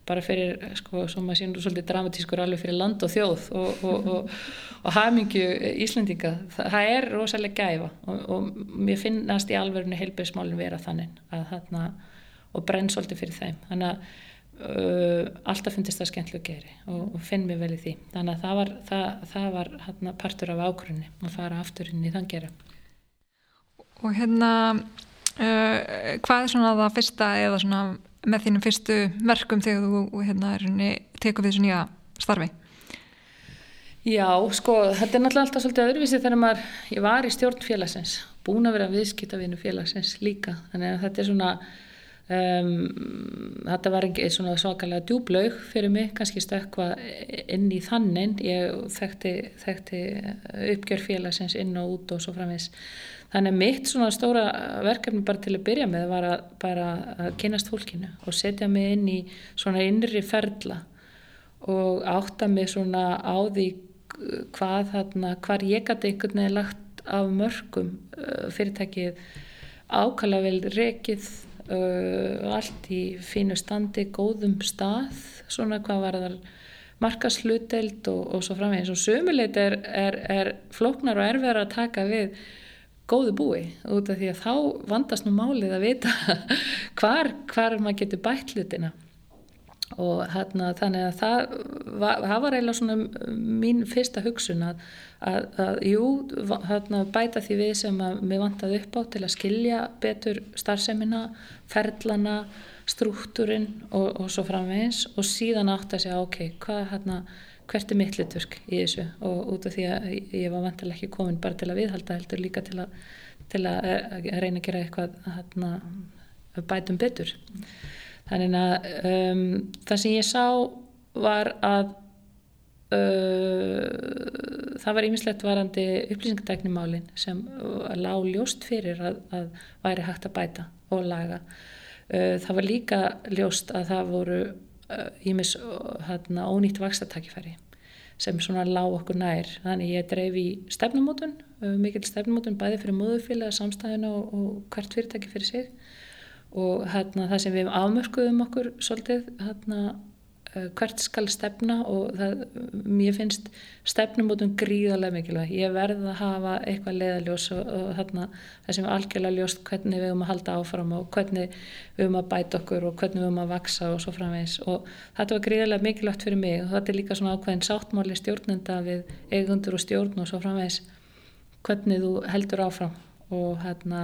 bara fyrir, sko, svo maður sínur svolítið dramatískur alveg fyrir land og þjóð og, og, og, og hafmyggju Íslandinga, það, er rosalega gæfa og mér finnast í alverðinu heilbæðismálinn vera þannig að þarna, og brenn svolítið fyrir þeim. Þannig að Uh, alltaf finnst það skemmtilega geri og, og finn mér vel í því. Þannig að það var, það, það var hérna, partur af ágrunni að fara aftur inn í þann gera. Og hérna uh, hvað er svona það fyrsta eða svona með þínum fyrstu verkum þegar þú hérna, tekur við þessu nýja starfi? Já, sko, þetta er náttúrulega alltaf svolítið öðruvísi þegar maður, ég var í stjórn félagsins búin að vera viðskiptavinu félagsins líka. Þannig að þetta er svona Um, þetta var svona svakalega djúblaug fyrir mig, kannski stökka inn í þannin, ég þekkti, þekkti uppgjör félagsins inn og út og svo framins þannig mitt svona stóra verkefni bara til að byrja með var að bara að kynast fólkinu og setja mig inn í svona innri ferla og átta mig svona á því hvað þarna, hvar ég gæti einhvern veginn lagt af mörgum fyrirtækið ákala vel rekið uh, allt í fínu standi, góðum stað, svona hvað var þar markasluteld og, og svo framvegis. Og sömuleit er, er, er flóknar og erfiðar að taka við góðu búi út af því að þá vandast nú málið að vita hvar, hvar maður getur bætt hlutina og hérna, þannig að það var, það var eiginlega svona mín fyrsta hugsun að, að, að jú, hérna, bæta því við sem að mér vantaði upp á til að skilja betur starfsemina, ferlana, struktúrin og, og svo framvegins og síðan átt að segja ok, hvað hérna, hvert er mitt litverk í þessu og út af því að ég var vantilega ekki komin bara til að viðhalda heldur líka til að, til að reyna að gera eitthvað bætum betur. Þannig að um, það sem ég sá var að uh, það var ímislegt varandi upplýsingadæknimálin sem lág ljóst fyrir að, að væri hægt að bæta og laga. Uh, það var líka ljóst að það voru ímis uh, hérna, ónýtt vakstatakifæri sem svona lág okkur nær. Þannig ég dreif í stefnumótun, uh, mikil stefnumótun bæði fyrir móðufélag, samstæðina og, og hvert fyrirtæki fyrir sig og hérna, það sem við afmörkuðum okkur svolítið hérna, hvert skal stefna og það, mér finnst stefnumótum gríðarlega mikilvæg. Ég verði að hafa eitthvað leiðaljós og, og hérna, það sem er algjörlega ljóst hvernig við höfum að halda áfram og hvernig við höfum að bæta okkur og hvernig við höfum að vaksa og svo framvegs og þetta var gríðarlega mikilvægt fyrir mig og þetta er líka svona ákveðin sáttmáli stjórnenda við eigundur og stjórn og svo framvegs hvernig þú heldur áfram og hérna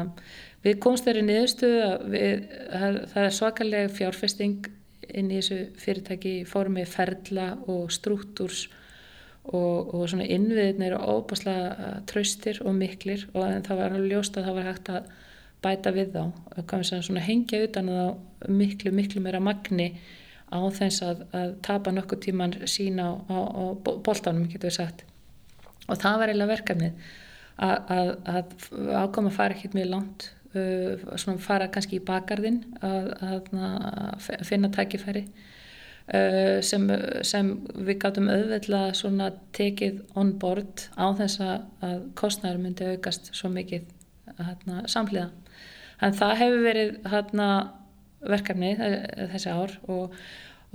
við komst þeirri niðurstuðu að það er svakalega fjárfesting inn í þessu fyrirtæki fórum við ferla og struktúrs og, og svona innviðin eru óbáslega tröstir og miklir og það var ljóst að það var hægt að bæta við þá. Svona hengja utan þá miklu miklu meira magni á þess að, að tapa nokkuð tíman sína á, á, á bóltanum getur við sagt. Og það var eiginlega verkefnið að, að, ákoma að fara ekkert mjög langt Uh, svona fara kannski í bakarðin að, að, að finna tækifæri uh, sem, sem við gáttum auðvitað svona tekið on board á þess að kostnæður myndi aukast svo mikið samhliða. En það hefur verið verkefni þessi ár og,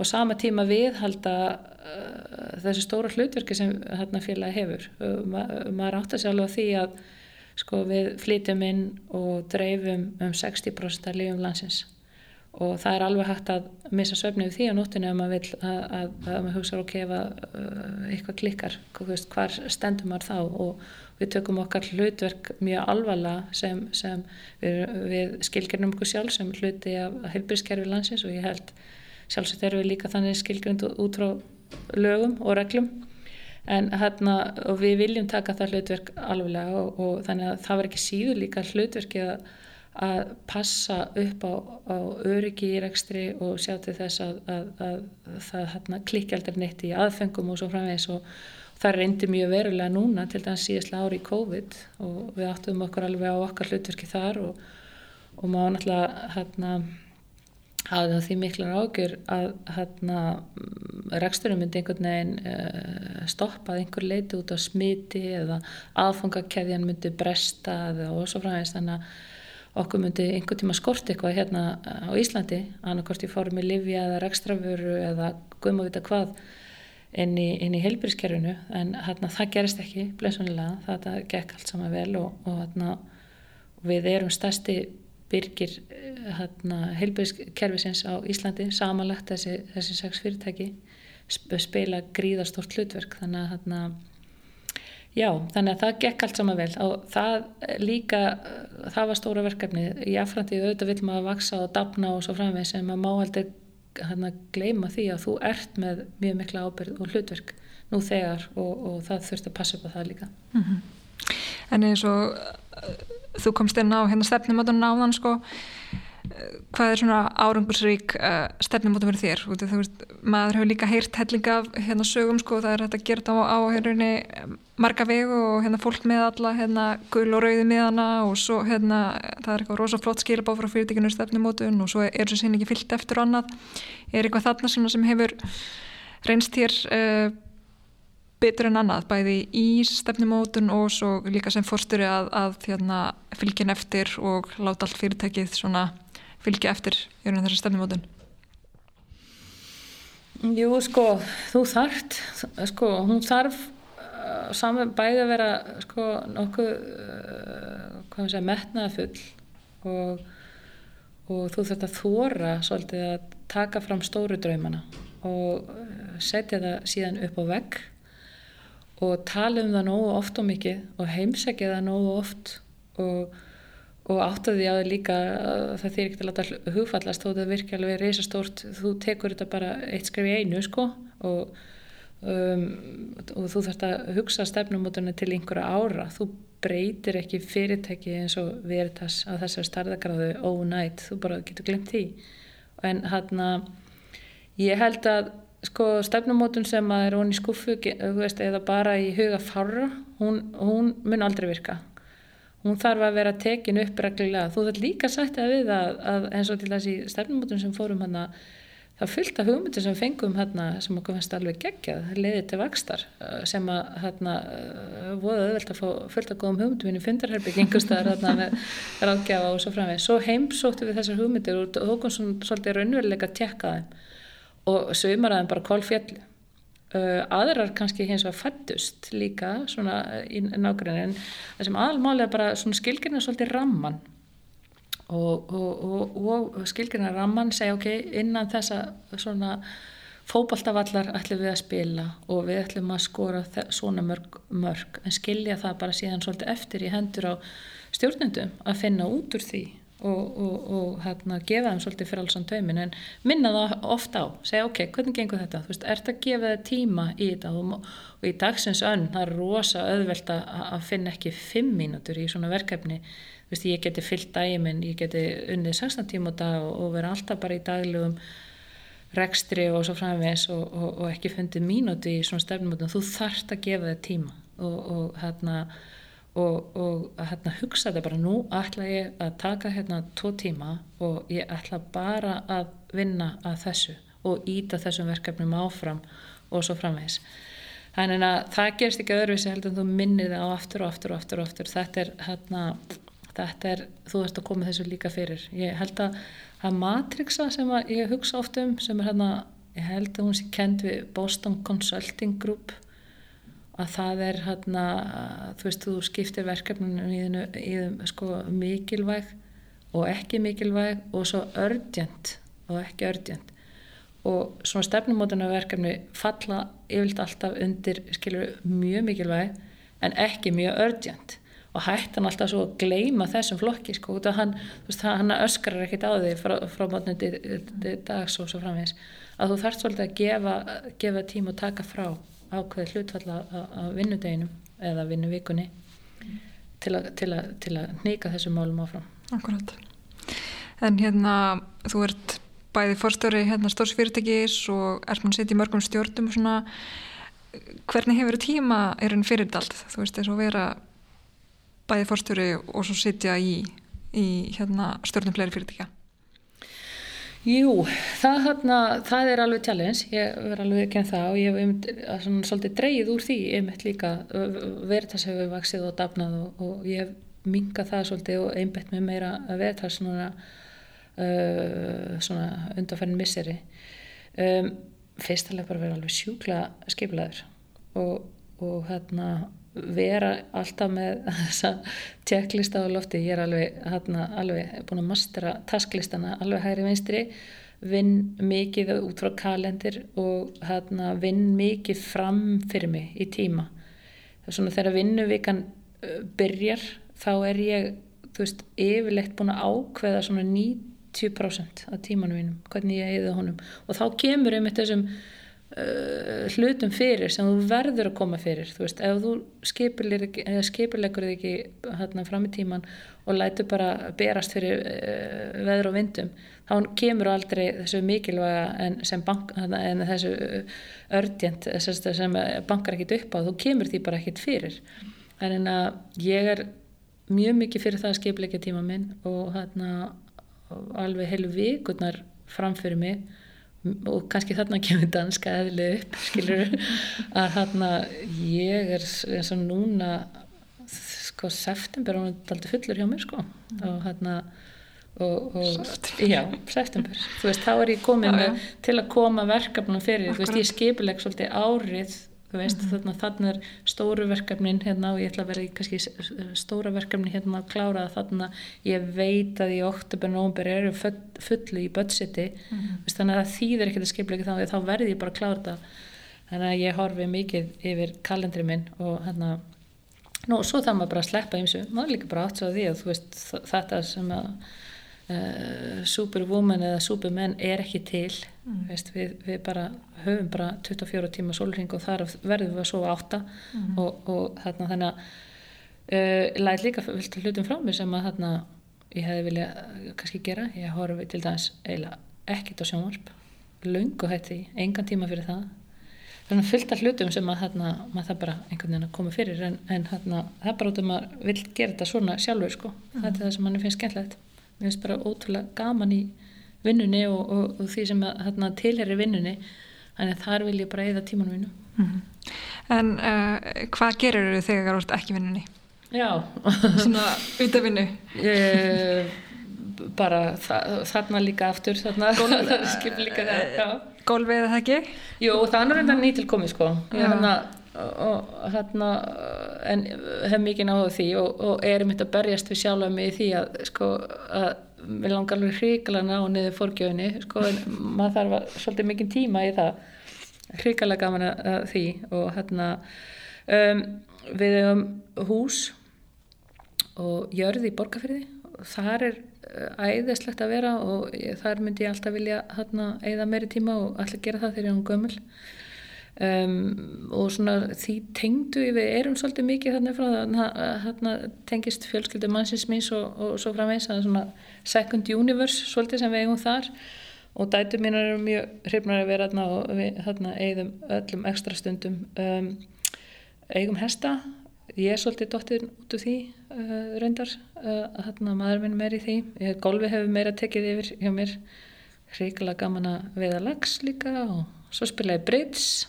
og sama tíma viðhalda uh, þessu stóra hlutverki sem hérna, félagi hefur. Ma, maður átt að alveg því að sko við flytjum inn og dreifum um 60% af lífum landsins. Og það er alveg hægt að missa söfni við því á nóttinu ef maður vil að, að, að maður hugsa ok ef að uh, eitthvað klikkar. Veist, hvar stendur maður þá? Og við tökum okkar hlutverk mjög alvarlega sem, sem við, við skilgjörnum okkur sjálf sem hluti af heilbíðskerfi landsins og ég held sjálfsagt erum við líka þannig skilgjörnd út frá lögum og reglum. En hérna og við viljum taka það hlutverk alvarlega og, og þannig að það var ekki síður líka hlutverki að að passa upp á, á öryggi í rekstri og sjá til þess að, að, að, að það hérna, klikkjaldar neitt í aðfengum og svo framvegs og það reyndi mjög verulega núna til þannig síðastlega ári í COVID og við áttum okkur alveg á okkar hlutverki þar og, og má náttúrulega hérna hafði það því miklar ágjör að hérna, reksturinn myndi einhvern veginn uh, stoppað einhver leiti út á smiti eða aðfangakefjan myndi bresta eða og svo framvegs þannig að okkur myndi einhvern tíma skort eitthvað hérna á Íslandi annarkort í formi livja eða rekstravöru eða guðum að vita hvað inn í, í heilbyrðskerfinu en hérna það gerist ekki blessunlega, þetta gekk allt saman vel og, og hérna við erum stærsti byrgir hérna, heilbyrðskerfisins á Íslandi samanlagt þessi, þessi sex fyrirtæki spila gríðastort hlutverk þannig að hérna Já, þannig að það gekk allt saman vel og það líka, það var stóra verkefni í affrandið auðvitað vil maður vaksa og dapna og svo framveg sem maður má aldrei hérna gleima því að þú ert með mjög mikla ábyrð og hlutverk nú þegar og, og það þurft að passa upp á það líka. Mm -hmm. En eins og þú komst inn á hérna stefnum á þann sko. Hvað er svona árangursrík uh, stefnum út af fyrir þér Útið, veist, maður hefur líka heyrt hellinga af hérna, sögum sko, það er hægt að gera þetta á, á hérna, marga vegu og hérna, fólk með alla hérna, gul og rauði miðana og svo hérna, það er eitthvað rosaflott skilabá frá fyrirtekinu stefnumótun og svo er þessu sín ekki fyllt eftir og annað. Er eitthvað þarna sem hefur reynst hér uh, betur en annað, bæði í stefnumótun og svo líka sem fórsturi að, að hérna, fylgja eftir og láta allt fyrirtækið fylgja eftir í rauninu þessar stefnumótun? Jú, sko, þú þart, sko, hún þarf uh, saman bæði að vera, sko, nokkuð, uh, hvað við segja, metnaða full og, og þú þarf að þóra svolítið að taka fram stóru draumana og uh, setja það síðan upp á vegg og tala um það nógu oft og mikið og heimsækja það nógu oft og og áttaði á því líka það þýr ekki að láta hugfallast þó það virkja alveg reysastórt þú tekur þetta bara eitt skrif í einu sko og, um, og þú þarfst að hugsa stefnumótunni til einhverja ára. Þú breytir ekki fyrirtæki eins og veritas á þessar starðagráðu ónætt, þú bara getur glemt því. En hann að ég held að sko stefnumótun sem að er í skuffu eða bara í huga fára hún, hún mun aldrei virka hún þarf að vera tekin upp reglulega. Þú þarf líka sagt að við að, að eins og til þessi stefnumótum sem fórum hann að það fylgta hugmyndir sem fengum hérna sem okkur finnst alveg geggjað, leiði til vakstar uh, sem að hérna uh, voða öðvöld að fá fylgta góðum hugmyndum í fundarherbygg einhverstaðar með ráðgjafa og svo framveg. Svo heimsóttu við þessar hugmyndir og þókum svolítið raunveruleika að tjekka þeim og sögumaraðum bara kólfjallu Uh, aðrar kannski hins vegar fættust líka svona í nákvæmlega það sem aðalmálega bara skilgjörna svolítið ramman og, og, og, og skilgjörna ramman segja ok, innan þessa svona fóbaltavallar ætlum við að spila og við ætlum að skora svona mörg, mörg. En skilja það bara síðan svolítið eftir í hendur á stjórnendum að finna út úr því og, og, og hérna, gefa þeim svolítið fyrir alls án taumin en minna það ofta á segja ok, hvernig gengur þetta, þú veist, ert að gefa þið tíma í þetta? Og, og í dagsins önn, það er rosa öðvelt að finna ekki fimm mínútur í svona verkefni. Þú veist, ég geti fyllt dæmin, ég geti unnið 16 tíma á dag og vera alltaf bara í daglegum rekstri og svo framvegs og ekki fundið mínúti í svona stefnumótum, þú þarft að gefa þið tíma og hérna og, og hérna, hugsa þetta bara nú ætla ég að taka hérna tvo tíma og ég ætla bara að vinna að þessu og íta þessum verkefnum áfram og svo framvegs þannig að það gerist ekki öðruvísi heldur en þú minnir það á aftur og aftur og aftur, og aftur. þetta er hérna þetta er, þú ert að koma þessu líka fyrir. Ég held að að Matrixa sem að ég hugsa oft um sem er hérna, ég held að hún sé kend við Boston Consulting Group að það er hérna, þú veist, þú skiptir verkefninu í þum sko, mikilvæg og ekki mikilvæg og svo örgjent og ekki örgjant og svona stefnumótunarverkefni falla yfirlt alltaf undir skilur mjög mikilvæg en ekki mjög örgjant og hættan alltaf svo að gleima þessum flokki sko, út af hann, veist, hann öskrar ekkit á því frá, frá mótnandi dags og svo framvegis, að þú þarfst svolítið að gefa, gefa tím og taka frá ákveði hlutfalla að vinnudeginum eða vinnuvikunni til að, til að, nýka þessum málum áfram. Akkurat. En hérna, þú ert bæði fórstöri hérna stórs fyrirtækis og er mann sitt í mörgum stjórnum og svona, hvernig hefur tíma er henn fyrir allt? Þú veist, þess að vera bæði fórstöri og svo sitja í, í hérna stjórnum fleiri fyrirtækja? Jú, það, hana, það er alveg challenge, ég verður alveg ekki en það og ég hef um, svolítið dreyið úr því einmitt líka veritas hefur vaksið og dafnað og, og ég hef mingað það svolítið og einbett með meira veritas svona, uh, svona undanferðin misseri. Um, fyrstulega bara verið alveg sjúkla skiplaður og, og hérna vera alltaf með þessa tjekklista á lofti. Ég er alveg, hérna, alveg búin að mastera tasklistana alveg hægri vinstri. Vinn mikið út frá kalendir og hérna, vinn mikið fram fyrir mig í tíma. Svona þegar vinnuvikan byrjar þá er ég þú veist, yfirleitt búin að ákveða svona 90% af tímanum mínum, hvernig ég heiði honum. Og þá kemur um þessum Uh, hlutum fyrir sem þú verður að koma fyrir. Þú veist, ef þú skipurleikur þig ekki hérna fram í tíman og lætu bara berast fyrir uh, veður og vindum þá kemur aldrei þessu mikilvæga en, bank, en þessu ördjent sem bankar ekkit upp á þú kemur því bara ekkit fyrir. En ég er mjög mikið fyrir það að skipleika tíma minn og hérna alveg heilu vikurnar framfyrir mig og kannski þarna kemur danska eðli upp skilur að þarna ég er eins og núna sko september og hann er aldrei fullur hjá mér sko og þarna og, og já, september þú veist, þá er ég já, já. til að koma verkefnum fyrir, Akkurat. þú veist, ég skipileg svolítið árið veist, mm -hmm. þannig er stóru verkefnin hérna og ég ætla að vera í kannski stóra verkefni hérna að klára það þannig að ég veit að í oktober, nógumber eru full, fullu í budgeti mm -hmm. þannig að það þýðir ekkert að skipla ekki þá þá verði ég bara að klára það þannig að ég horfi mikið yfir kalendri minn og hérna nú, og svo það maður bara að sleppa eins og maður líka bara átt svo að því að þú veist þetta sem að Uh, superwoman eða superman er ekki til. Mm. Veist, við, við bara höfum bara 24 tíma solring og þar verðum við að sofa átta. Mm. og, og þarna þannig að uh, læt líka hlutum frá mér sem að þarna ég hefði vilja kannski gera. Ég horfi til dæmis eiginlega ekkit á sjónvarp. Lungu hætti, engan tíma fyrir það. Þannig að fylgta hlutum sem að þarna maður það bara einhvern veginn að koma fyrir en, en þarna það bara út um að vil gera þetta svona sjálfur sko, mm. þetta er það sem mann finnst skemmtilegt mér finnst bara ótrúlega gaman í vinnunni og, og, og því sem að, tilherir vinnunni. Þannig að þar vil ég bara eða tímanum vinnu mm -hmm. En uh, hvað gerir þau þegar þú ert ekki vinnunni? Já. Svona út af vinnu? Uh, Bara þa þarna líka aftur þarna. Skip líka það Gólfið eða ekki? Jú, það er reynda nýtilkomi sko. Ég hann að og hérna en hef mikið náðu því og, og er mitt að berjast við sjálfa mig í því að sko að við langar alveg hríkala ná niður fórgjöfni sko en maður þarf að, svolítið mikið tíma í það. Hríkala gaman að því og hérna um, við hefum hús og jörð í borgarfyrði þar er uh, æðislegt að vera og þar myndi ég alltaf vilja hérna eða meiri tíma og alltaf gera það þegar ég er um gömul Um, og svona því tengdu við erum svolítið mikið þarna frá þarna tengist fjölskyldu mannsins míns og, og svo framvegs að svona second universe svolítið sem við eigum þar. Og dætu mínar eru mjög hrifnar að vera þarna og við þarna eigum öllum ekstra stundum um, eigum hesta. Ég er svolítið dóttir út úr því uh, reyndar uh, þarna maður minn meir í því. Golfi hefur meira tekið yfir hjá mér. Hrigilega gaman að veiða lags líka og svo spila ég bridge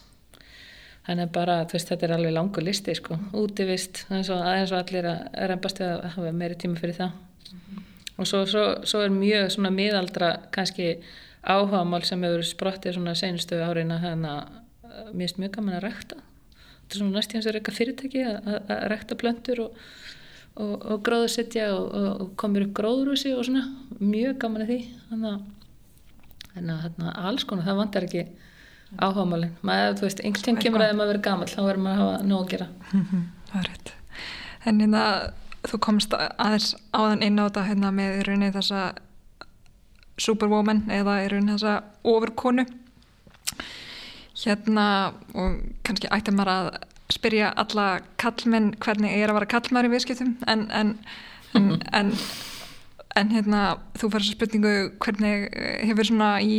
þannig að bara, þú veist, þetta er alveg langur listi sko, útivist, eins og, eins og allir að reymbast við að hafa meiri tíma fyrir það. Mm -hmm. og svo, svo, svo er mjög svona miðaldra kannski áhagamál sem hefur sprottið svona senustu árin að hérna, mér finnst mjög gaman að rækta. Þetta er svona næstíðan sem er eitthvað fyrirtæki að, að rækta plöntur og, og, og gróðusetja og, og komir upp gróðrúsi og svona, mjög gaman að því. Þannig að þannig að alls konar, það vantar ekki áhagamálin, maður, þú veist, einhvern tíma kemur að ef maður verið gammal, þá verður maður að hafa nóg að gera Það er rétt. En hérna, þú komst aðeins áðan inn á þetta hérna með í rauninni þessa superwoman eða í rauninni þessa ofurkonu. Hérna, og kannski ætti maður að spyrja alla kallmenn hvernig er að vara kallmæri viðskiptum, en, en, en, en, en hérna, þú færst spurningu hvernig hefur svona í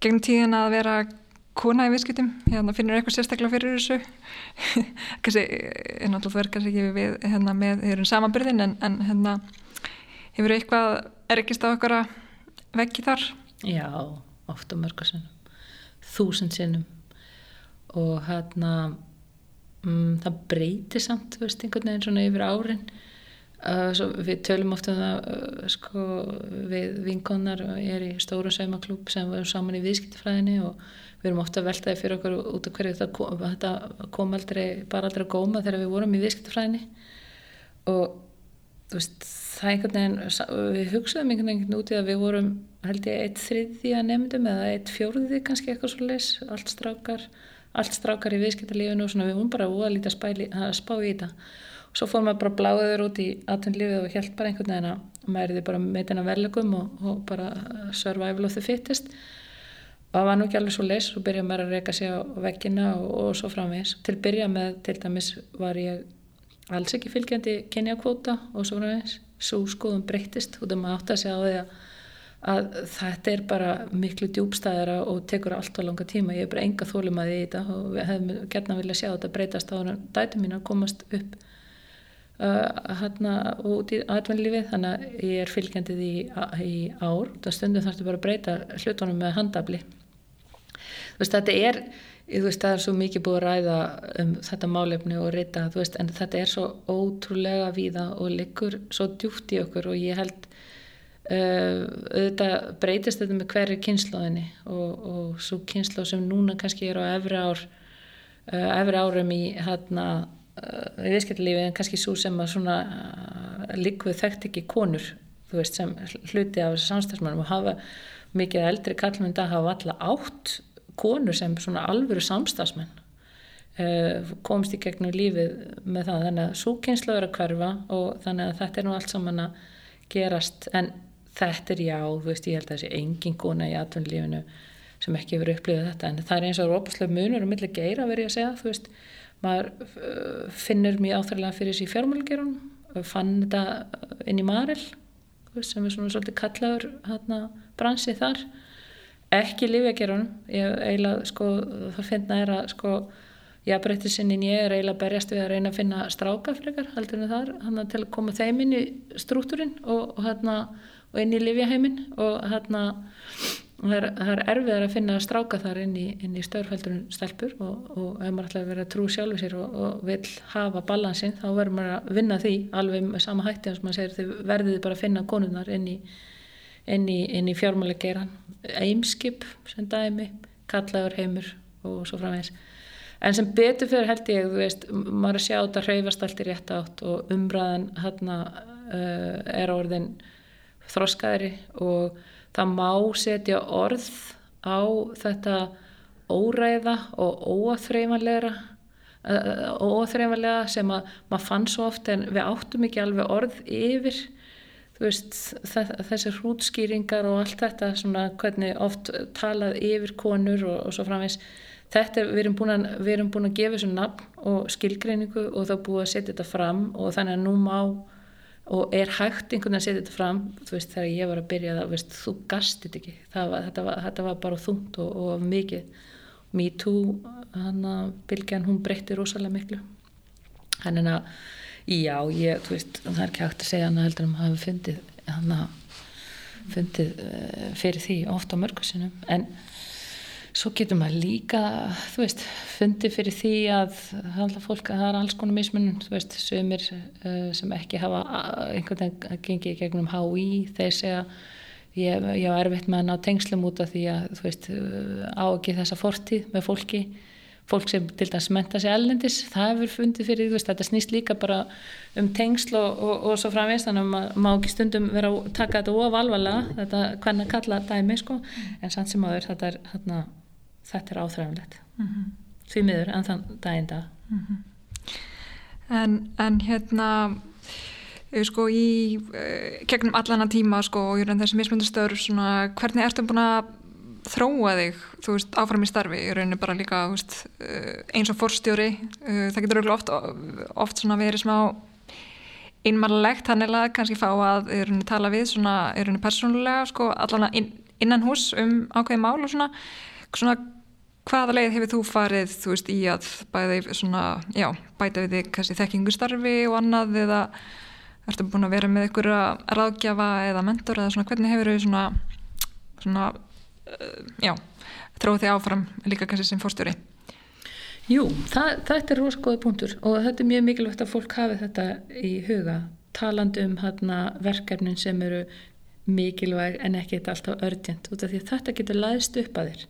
gegnum tíðin að vera kona í viðskiptum, hérna finnur eitthvað sérstaklega fyrir þessu. Kannski, en alltaf er kannski ekki við hérna með þeirrum samanbyrðin en, en hérna hefur eitthvað ergist á okkar að veggi þar? Já, ofta mörgarsinnum þúsund sinnum. Og hérna mm, það breytir samt, þú veist, einhvern veginn svona yfir árin uh, við tölum ofta um það uh, sko, við vinkonar er í stóru saumaklúb sem við erum saman í viðskiptfræðinni og við erum ofta veltaði fyrir okkur út af hverju þetta kom, aldrei, bara aldrei að góma þegar við vorum í viðskiptfræðinni og veist, það einhvern veginn við hugsaðum einhvern veginn út í að við vorum held ég eitt þriðja nefndum eða eitt fjóruði kannski eitthvað svo leis allt strákar, allt strákar í viðskiptalífinu og svona við vorum bara lítið að spá í þetta. og svo fór maður bara bláður út í aðtunlífið og held bara einhvern veginn að maður er því bara metin að verlegum og, og bara survival of the fittest. Og það var nú ekki alveg svo leis og byrjaði maður að reyka sig á vekkina og, og svo framvegis. Til byrja með til dæmis var ég alls ekki fylgjandi kynjakvóta og svo framvegis. Svo skoðum breytist og það maður átti að segja á því að, að þetta er bara miklu djúbstæðara og tekur allt á langa tíma. Ég er bara enga þólum að því í þetta og við hefðum gerna vilja sjá þetta breytast á dætu mín að komast upp uh, hérna út í aðvennlífið þannig að ég er fylgjandi því í ár. Það stundum þarfstu bara að breyta hlutunum með handabli veist, þetta er veist, það er svo mikið búið að ræða um þetta málefni og reyta veist, en þetta er svo ótrúlega víða og liggur svo djúft í okkur og ég held uh, auðvitað breytist þetta með hverju kynnslóðinni og, og svo kynnslóð sem núna kannski er á efri ár uh, efri árum í hérna í viðskiptlífi en kannski svo sem að svona uh, líkuð þekkt ekki konur veist, sem hluti af samstagsmannum og hafa mikið eldri kallmynda hafa alla átt konur sem svona alvöru samstagsmenn uh, komst í gegnum lífið með það. Þannig að súkynslu er að hverfa og þannig að þetta er nú allt saman að gerast. En þetta er já, þú veist ég held að þessi engin kona í atvinnlífinu sem ekki hefur upplifið þetta. En það er eins og rópaslega munur og millir geira verið að segja þú veist, maður uh, finnur mjög áþræðilega fyrir þessi fjármálgerun fann þetta inn í Marel sem er svona svolítið kallaður hérna, bransi þar. Ekki lífjagerunum ég eiginlega sko það finna er að sko ég breytti sinnin ég er eiginlega berjast við að reyna að finna stráka frekar heldur en þar hana, til að koma þeim inn í strútturinn og, og, hana, og inn í lífjaheimin og hana, það er, er erfiðar að finna stráka þar inn í, í störfældurinn stelpur og, og ef maður ætla að vera trú sjálfu sér og vil hafa balansinn þá verður maður að vinna því alveg með sama hætti eins og maður segir þið verðið bara að finna konunnar inn í inn í, í fjármálageran eimskip sem dæmi kallaður heimur og svo framvegs en sem betur fyrir held ég veist, maður að sjá þetta hreyfast allt í rétt átt og umræðan hérna uh, er orðin þroskaðri og það má setja orð á þetta óræða og óaþreifanlegra uh, óaþreifanlega sem að maður fann svo oft en við áttum ekki alveg orð yfir. Veist, þessar hrútskýringar og allt þetta svona hvernig oft talað yfir konur og, og svo framvegs þetta, við erum búin að, erum búin að gefa þessu nafn og skilgreiningu og þá búið að setja þetta fram og þannig að nú má og er hægt einhvern veginn að setja þetta fram þú veist þegar ég var að byrja það veist, þú gastit ekki, var, þetta, var, þetta var bara þungt og, og mikið. Me Too, hann að Bilgean hún breytti rosalega miklu. Hann er að Já, ég, þú veist, það er ekki hægt að segja hann að heldur að hafa fundið, hann að fundið uh, fyrir því ofta mörgursinum, en svo getur maður líka, þú veist, fundið fyrir því að fólk að það er alls konar mismunum, þú veist, sömur uh, sem ekki hafa einhvern veginn að gengi gegnum HÍ, þeir segja, ég, ég var erfitt með hann á tengslum út af því að, þú veist, á ekki þessa fortíð með fólki, fólk sem til dæmis menta sig ellendis, það hefur fundið fyrir því, þetta snýst líka bara um tengsl og, og, og svo framvegst þannig að maður ekki stundum vera að taka þetta of alvarlega, þetta hvernig að kalla dæmi sko, en samt sem áður þetta er, hérna, þetta er áþræfumlegt mm -hmm. því miður en þann daginn dag mm -hmm. en, en hérna sko í uh, gegnum allan að tíma sko og þessi mismyndastöður hvernig ertu búin að þróa þig, þú veist, áfram í starfi í rauninni bara líka, þú veist eh, eins og forstjóri, eh, það getur auðvitað oft, oft svona verið smá einmannlegt, þannig að kannski fá að í rauninni tala við svona í rauninni persónulega, sko, allan inn, innan hús um ákveði mál og svona svona hvaða leið hefur þú farið, þú veist, í að bæða svona, já, bæta við kannski þekkingustarfi og annað eða ertu búin að vera með ykkur að ráðgjafa eða mentor eða svona, hvernig hefur þau svona svona Eh, já, þróð þig áfram líka kannski sem fórstjóri Jú, það, þetta er rosalega punktur og þetta er mjög mikilvægt að fólk hafi þetta í huga talandi um hana, verkefnin sem eru mikilvæg en ekki alltaf örgjent út af því að þetta getur læðist upp að þér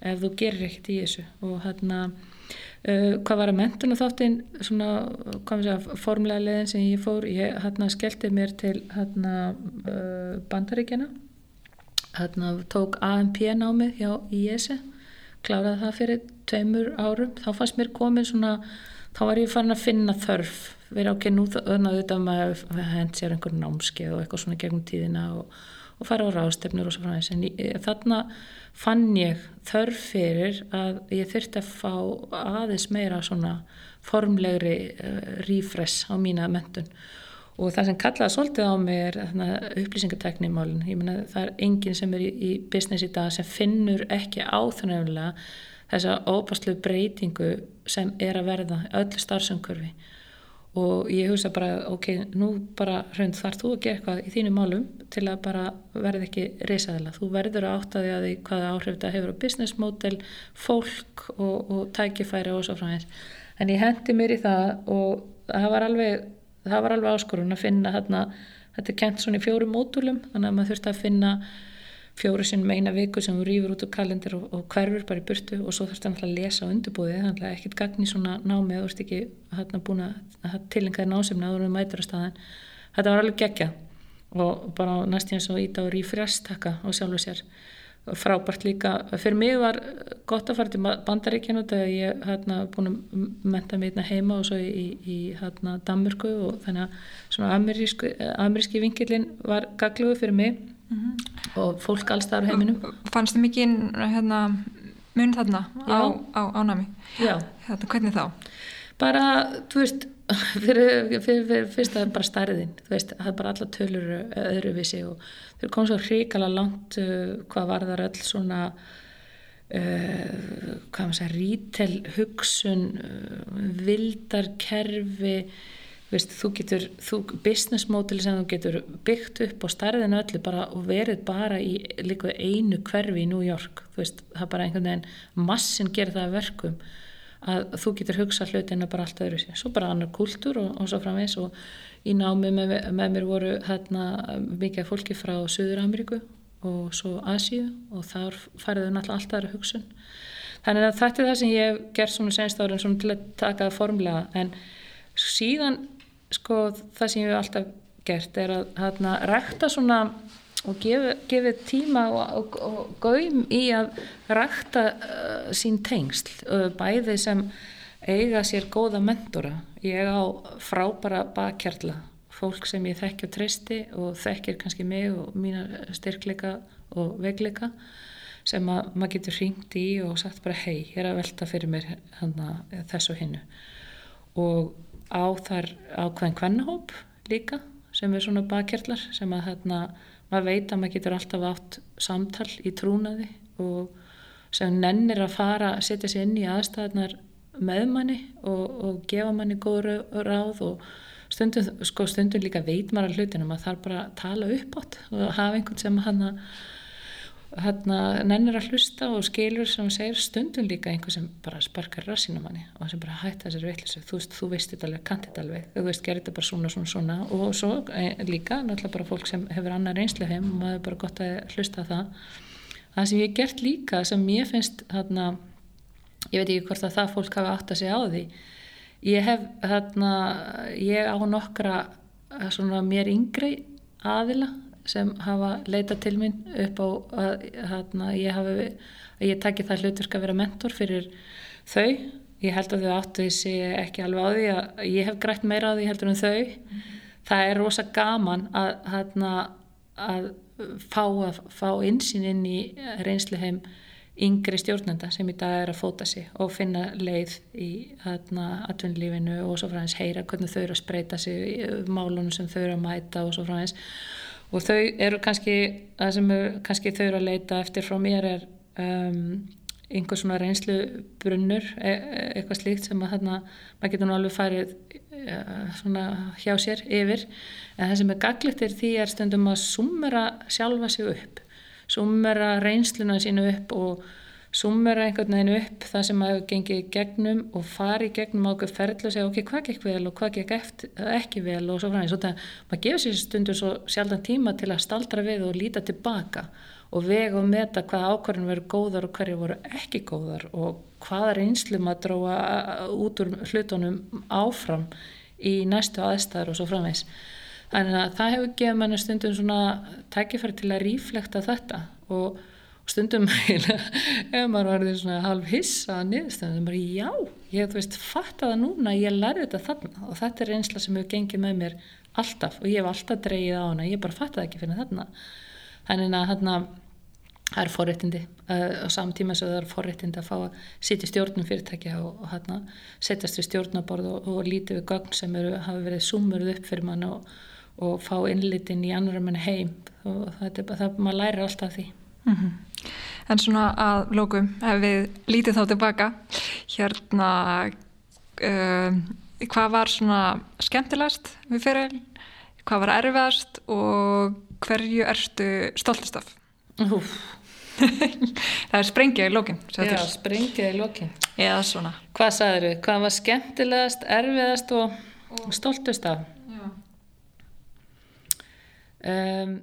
ef þú gerir ekkert í þessu. Og hérna uh, hvað var að mentuna þáttinn svona, hvað maður segja, formlega leðin sem ég fór, ég hérna skellti mér til hérna uh, bandaríkjana hérna tók AMP námið hjá IESE kláraði það fyrir tveimur árum. Þá fannst mér komin svona þá var ég farin að finna þörf. Verið ákveð nú þannig að þetta maður hend sér einhvern námskeið og eitthvað svona gegnum tíðina og, og fara á rástefnur og svo frá þess en ég, þarna fann ég þörf fyrir að ég þurfti að fá aðeins meira svona formlegri uh, refresh á mína mentun og það sem kallaði svolítið á mig er upplýsingateknímálin ég menna það er enginn sem er í, í business í dag sem finnur ekki áþunumlega þessa óbærslu breytingu sem er að verða öllu starfsumkörfi og ég hugsa bara ok, nú bara hrönd þar þú að gera eitthvað í þínu málum til að bara verða ekki risaðila, þú verður að átta því að því hvaða áhrif þetta hefur á business model, fólk og, og tækifæri og svo frá þess en ég hendi mér í það og það var alveg það var alveg áskorun að finna þarna, þetta er kent svona í fjórum módulum þannig að maður þurfti að finna fjóru sinn meina viku sem þú rýfur út á kalendir og, og hverfur bara í burtu og svo þurfti að lesa á undirbúði þannig að ekkert gagni svona námi þú ert ekki hérna búin að tilengaði násemna að þú mætur á staðin þetta var alveg gegja og bara næstíðan svo ít á rífrjastakka á sjálfu sér. Frábært líka, fyrir mig var gott að fara til bandaríkjanu þegar ég hérna búin að menta mig hérna heima og svo í, í hérna Danmörku og þannig að svona ameríski, ameríski vingilin var gagluðu fyrir mig mm -hmm. og fólk alls þar á heiminum Fannst þið mikið hérna mun þarna á, á ánami? Já hérna, Hvernig þá? Bara, þú veist fyrir, fyrir, fyrir fyrst að það er bara starðin þú veist, það er bara alla tölur öðruvísi og þau komum svo hrikala langt uh, hvað var það öll svona uh, hvað maður segja rítel hugsun uh, vildarkerfi veist, þú getur, þú, business model sem þú getur byggt upp á starðinu öllu bara og verið bara í líka einu hverfi í New York. Þú veist, það er bara einhvern veginn massin gerir það verkum að þú getur hugsað hlutina bara allt öðru svo bara annar kultúr og, og svo framvegs og í námi með, með mér voru hérna mikið fólki frá Suður Ameríku og svo Asíu og þar fariðu náttúrulega alltaf aðra hugsun. Þannig að þetta er það sem ég hef gert svona senst árin svona til að taka það formlega. En síðan sko það sem ég hef alltaf gert er að hérna rækta svona og gefið gefi tíma og, og, og gaum í að rækta uh, sín tengsl uh, bæði sem eiga sér góða mentora. Ég á frábara bakkjarla fólk sem ég þekkja tristi og þekkir kannski mig og mína styrkleika og vegleika sem að maður getur hringt í og sagt bara hei, ég er að velta fyrir mér hana, þessu hinnu og á þar ákveðin kvennahóp líka sem er svona bakkjarlar sem að hérna maður veit að maður getur alltaf átt samtal í trúnaði og sem nennir að fara að setja sér inn í aðstæðnar með manni og, og gefa manni góð ráð og stundum, sko, stundum líka veit maður að hlutinum að það er bara að tala upp átt og hafa einhvern sem hann að hérna nennir að hlusta og skilur sem segir stundum líka einhver sem bara sparkar rassinu manni og sem bara hætta þessari vittlisu þú veist, þú veist þetta alveg, kannt þetta alveg. Þú veist, gerir þetta bara svona, svona, svona. Og svo e, líka, náttúrulega bara fólk sem hefur annar reynslu heim og maður er bara gott að hlusta það. Það sem ég hef gert líka sem ég finnst hérna ég veit ekki hvort að það fólk hafi átt að segja á því. Ég hef þarna ég á nokkra eh, svona mér yngri aðila sem hafa leitað til mín upp á að þarna ég hafi að ég taki það hlutverk að vera mentor fyrir þau. Ég held að þau áttu þessi ekki alveg á því að ég hef grætt meira á því heldur en þau. Mm. það er rosa gaman að, að, að fá, að fá insýn inn í reynsluheim yngri stjórnenda sem í dag er að fóta sig og finna leið í atvinnlífinu og svo frá hans heyra hvernig þau eru að spreita sig málunum sem þau eru að mæta og svo frá hans og þau eru kannski það sem er, kannski þau eru að leita eftir frá mér er um, einhver svona reynslu brunnur e e eitthvað slíkt sem að þarna maður getur nú alveg farið e svona hjá sér yfir. En það sem er gaglittir því er stundum að sumera sjálfa sig upp sumera reynsluna sínu upp og sumera einhvern veginn upp það sem að hefur gengið gegnum og farið gegnum ákveð ferðlu og segja ok, hvað gekk vel og hvað gekk eftir, ekki vel og svo frá því, svo það maður gefur sér stundur svo sjaldan tíma til að staldra við og líta tilbaka og vega og meta hvað ákvarðin verður góðar og hverju voru ekki góðar og hvaða reynslu maður dróða út úr hlutunum áfram í næstu aðstæður og svo framvegs. Þannig að það hefur gefið manni stundum svona tækifæri til að ríflekta þetta og stundum ef maður var svona halv hissa að niðurstöndum, bara já, ég þú veist, fatta það núna, ég lærði þetta þarna og þetta er reynsla sem hefur gengið með mér alltaf og ég hef alltaf dreyið á hana, ég bara fatta það ekki fyrir þarna. Þannig að hérna það er forréttindi uh, á samtíma sem það er forréttindi að fá að sitja stjórnum fyrirtækja og, og hérna setjast við stjórnaborð og, og lítið við gögn sem eru, hafa verið sumuruð upp fyrir mann og, og fá innlitin í annar mann heim og það bara það, maður lærir alltaf því mm -hmm. En svona að lókum, ef við lítið þá tilbaka hérna uh, hvað var svona skemmtilegast við fyrir, hvað var erfiðast og hverju erstu stoltist af? það er sprengja í lókin Já, sprengja í lókin Eða svona Hvað sagður þau? Hvað var skemmtilegast, erfiðast og, og stoltist af? Já um,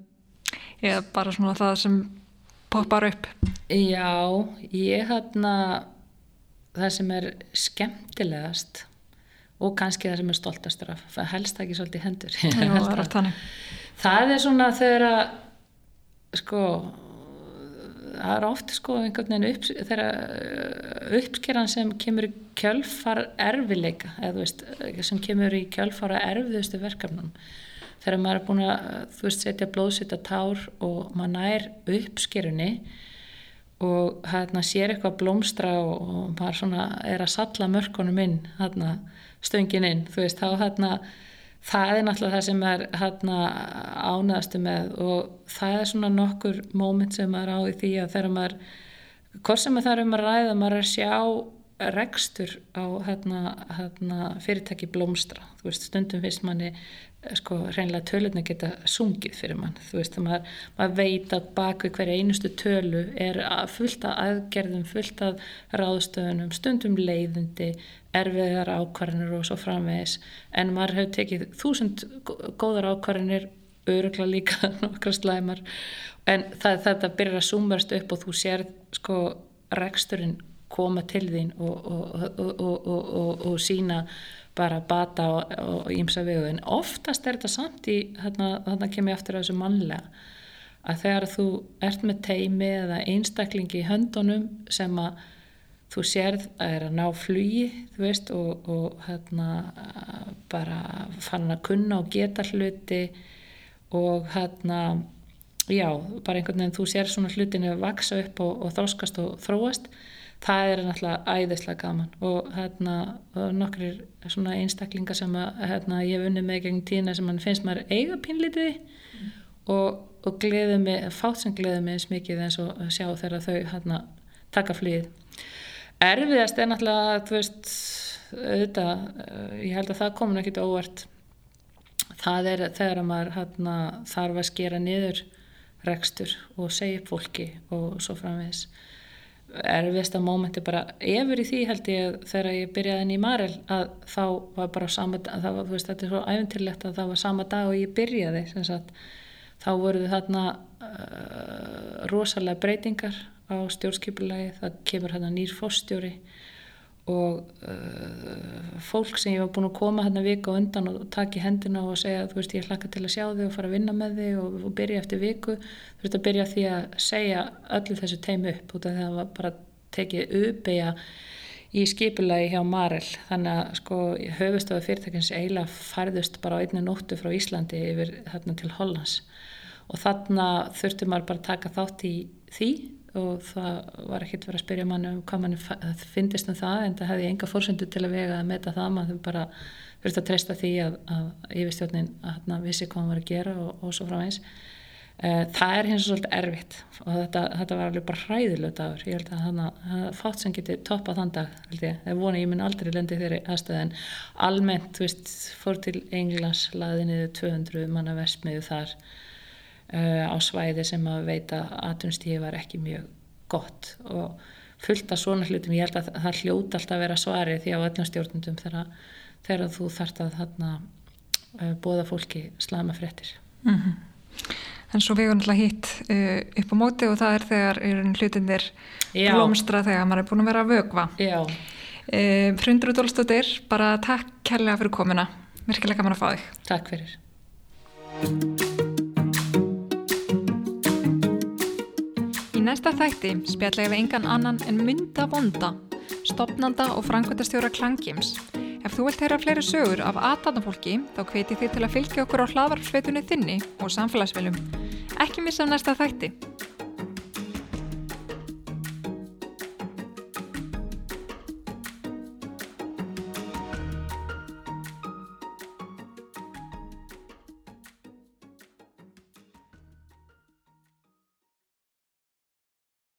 Eða bara svona það sem poppar upp. Já, ég hérna það sem er skemmtilegast og kannski það sem er stoltastur af það helst ekki svolítið hendur. Já, það það er svona þegar að sko það er oft sko einhvern veginn upp, þegar uppskeran sem kemur í kjölfar erfileika eða þú veist, sem kemur í kjölfara erfiðustu verkefnum þegar maður er búin að, þú veist, setja blóðsita tár og maður nær uppskerunni og hérna sér eitthvað blómstra og, og maður svona er að salla mörkunum inn hérna stöngin inn, þú veist, þá hérna það er náttúrulega það sem er hérna ánaðastu með og það er svona nokkur móment sem maður á í því að þegar maður hvort sem það er um að ræða maður er að sjá rekstur á hérna, hérna, fyrirtæki blómstra. Þú veist stundum finnst manni sko reynilega tölurna geta sungið fyrir mann, þú veist, maður, maður veit að bak við hverja einustu tölu er fullt af aðgerðum, fullt af ráðstöðunum, stundum leiðindi erfiðar ákvarðinir og svo framvegis, en maður hefur tekið þúsund góðar ákvarðinir örugla líka nokkra slæmar. En það, þetta byrjar að sumast upp og þú sér sko reksturinn koma til þín og, og, og, og sína bara bata og ímsa vegu. En oftast er þetta samt í þarna kem ég aftur á þessu mannlega að þegar þú ert með teimi eða einstaklingi í höndunum sem að þú sérð að er að ná flugi veist og, og hérna bara fann að kunna og geta hluti og hérna já, bara einhvern veginn þú sér svona hlutinu að vaksa upp og, og þróskast og þróast það er náttúrulega æðislega gaman og hérna nokkur svona einstaklingar sem að hérna, ég hef unnið með gegn tína sem mann finnst maður eiga pínlítið mm. og, og gleðið mig, fátt sem gleðið mig eins mikið eins og sjá þegar þau hérna taka flýð erfiðast er náttúrulega þú veist, auðvitað ég held að það komin ekkit óvart það er þegar maður hérna, þarf að skera niður rekstur og segja fólki og svo framvegs erfiðsta mómenti bara efur í því held ég þegar ég byrjaði inn í Marel að þá var bara sama það var, veist, þetta er svo æfintilegt að það var sama dag og ég byrjaði sagt, þá voruð þarna uh, rosalega breytingar á stjórnskipulagi, það kemur hérna nýr fórstjóri og uh, fólk sem ég var búin að koma hérna viku undan og taka í hendina og segja þú veist ég hlakka til að sjá þig og fara að vinna með þig og, og byrja eftir viku þú veist að byrja því að segja öllu þessu teimi upp út af það var bara tekið uppeyja í skipulagi hjá Marel. Þannig að sko höfustofu fyrirtækins eiginlega færðust bara á einni nóttu frá Íslandi yfir þarna til Hollands. Og þarna þurfti maður bara taka þátt í því og það var ekkert verið að spyrja mann um hvað mann finnist um það en það hefði enga fórsöndu til að vega að meta það maður bara þurfti að treysta því að, að yfirstjórnin að vissi hvað hann var að gera og, og svo frá eins eh, það er hins og svolítið erfitt og þetta, þetta var alveg bara hræðilegt dagur. Ég held að það fátt sem geti toppað þann dag held ég, það vona ég mun aldrei lendi þeirri aðstöð en almennt, þú veist, fór til Englands laði niður 200 manna versmiðu þar á svæði sem að veita aðtunstíði var ekki mjög gott og fullt af svona hlutum, ég held að það hljóta alltaf að vera svari því á öllum stjórnundum þegar, þú þart að þarna uh, bóða fólki slama fréttir. Mm -hmm. En svo erum alltaf hitt uh, upp á móti og það er þegar hlutinir blómstra þegar maður er búin að vera að vögva uh, Frundur og Dólstóttir bara takk kærlega fyrir komina virkilega gaman að fá þig. Takk fyrir næsta þætti spjalla ég við engan annan en mynda vonda, stopnanda og frangvöldastjóra Klangims. Ef þú vilt heyra fleiri sögur af aðdannafólki þá hveti þið til að fylgja okkur á hlaðvarpsveitunni þinni og samfélagsveilum. Ekki missa næsta þætti.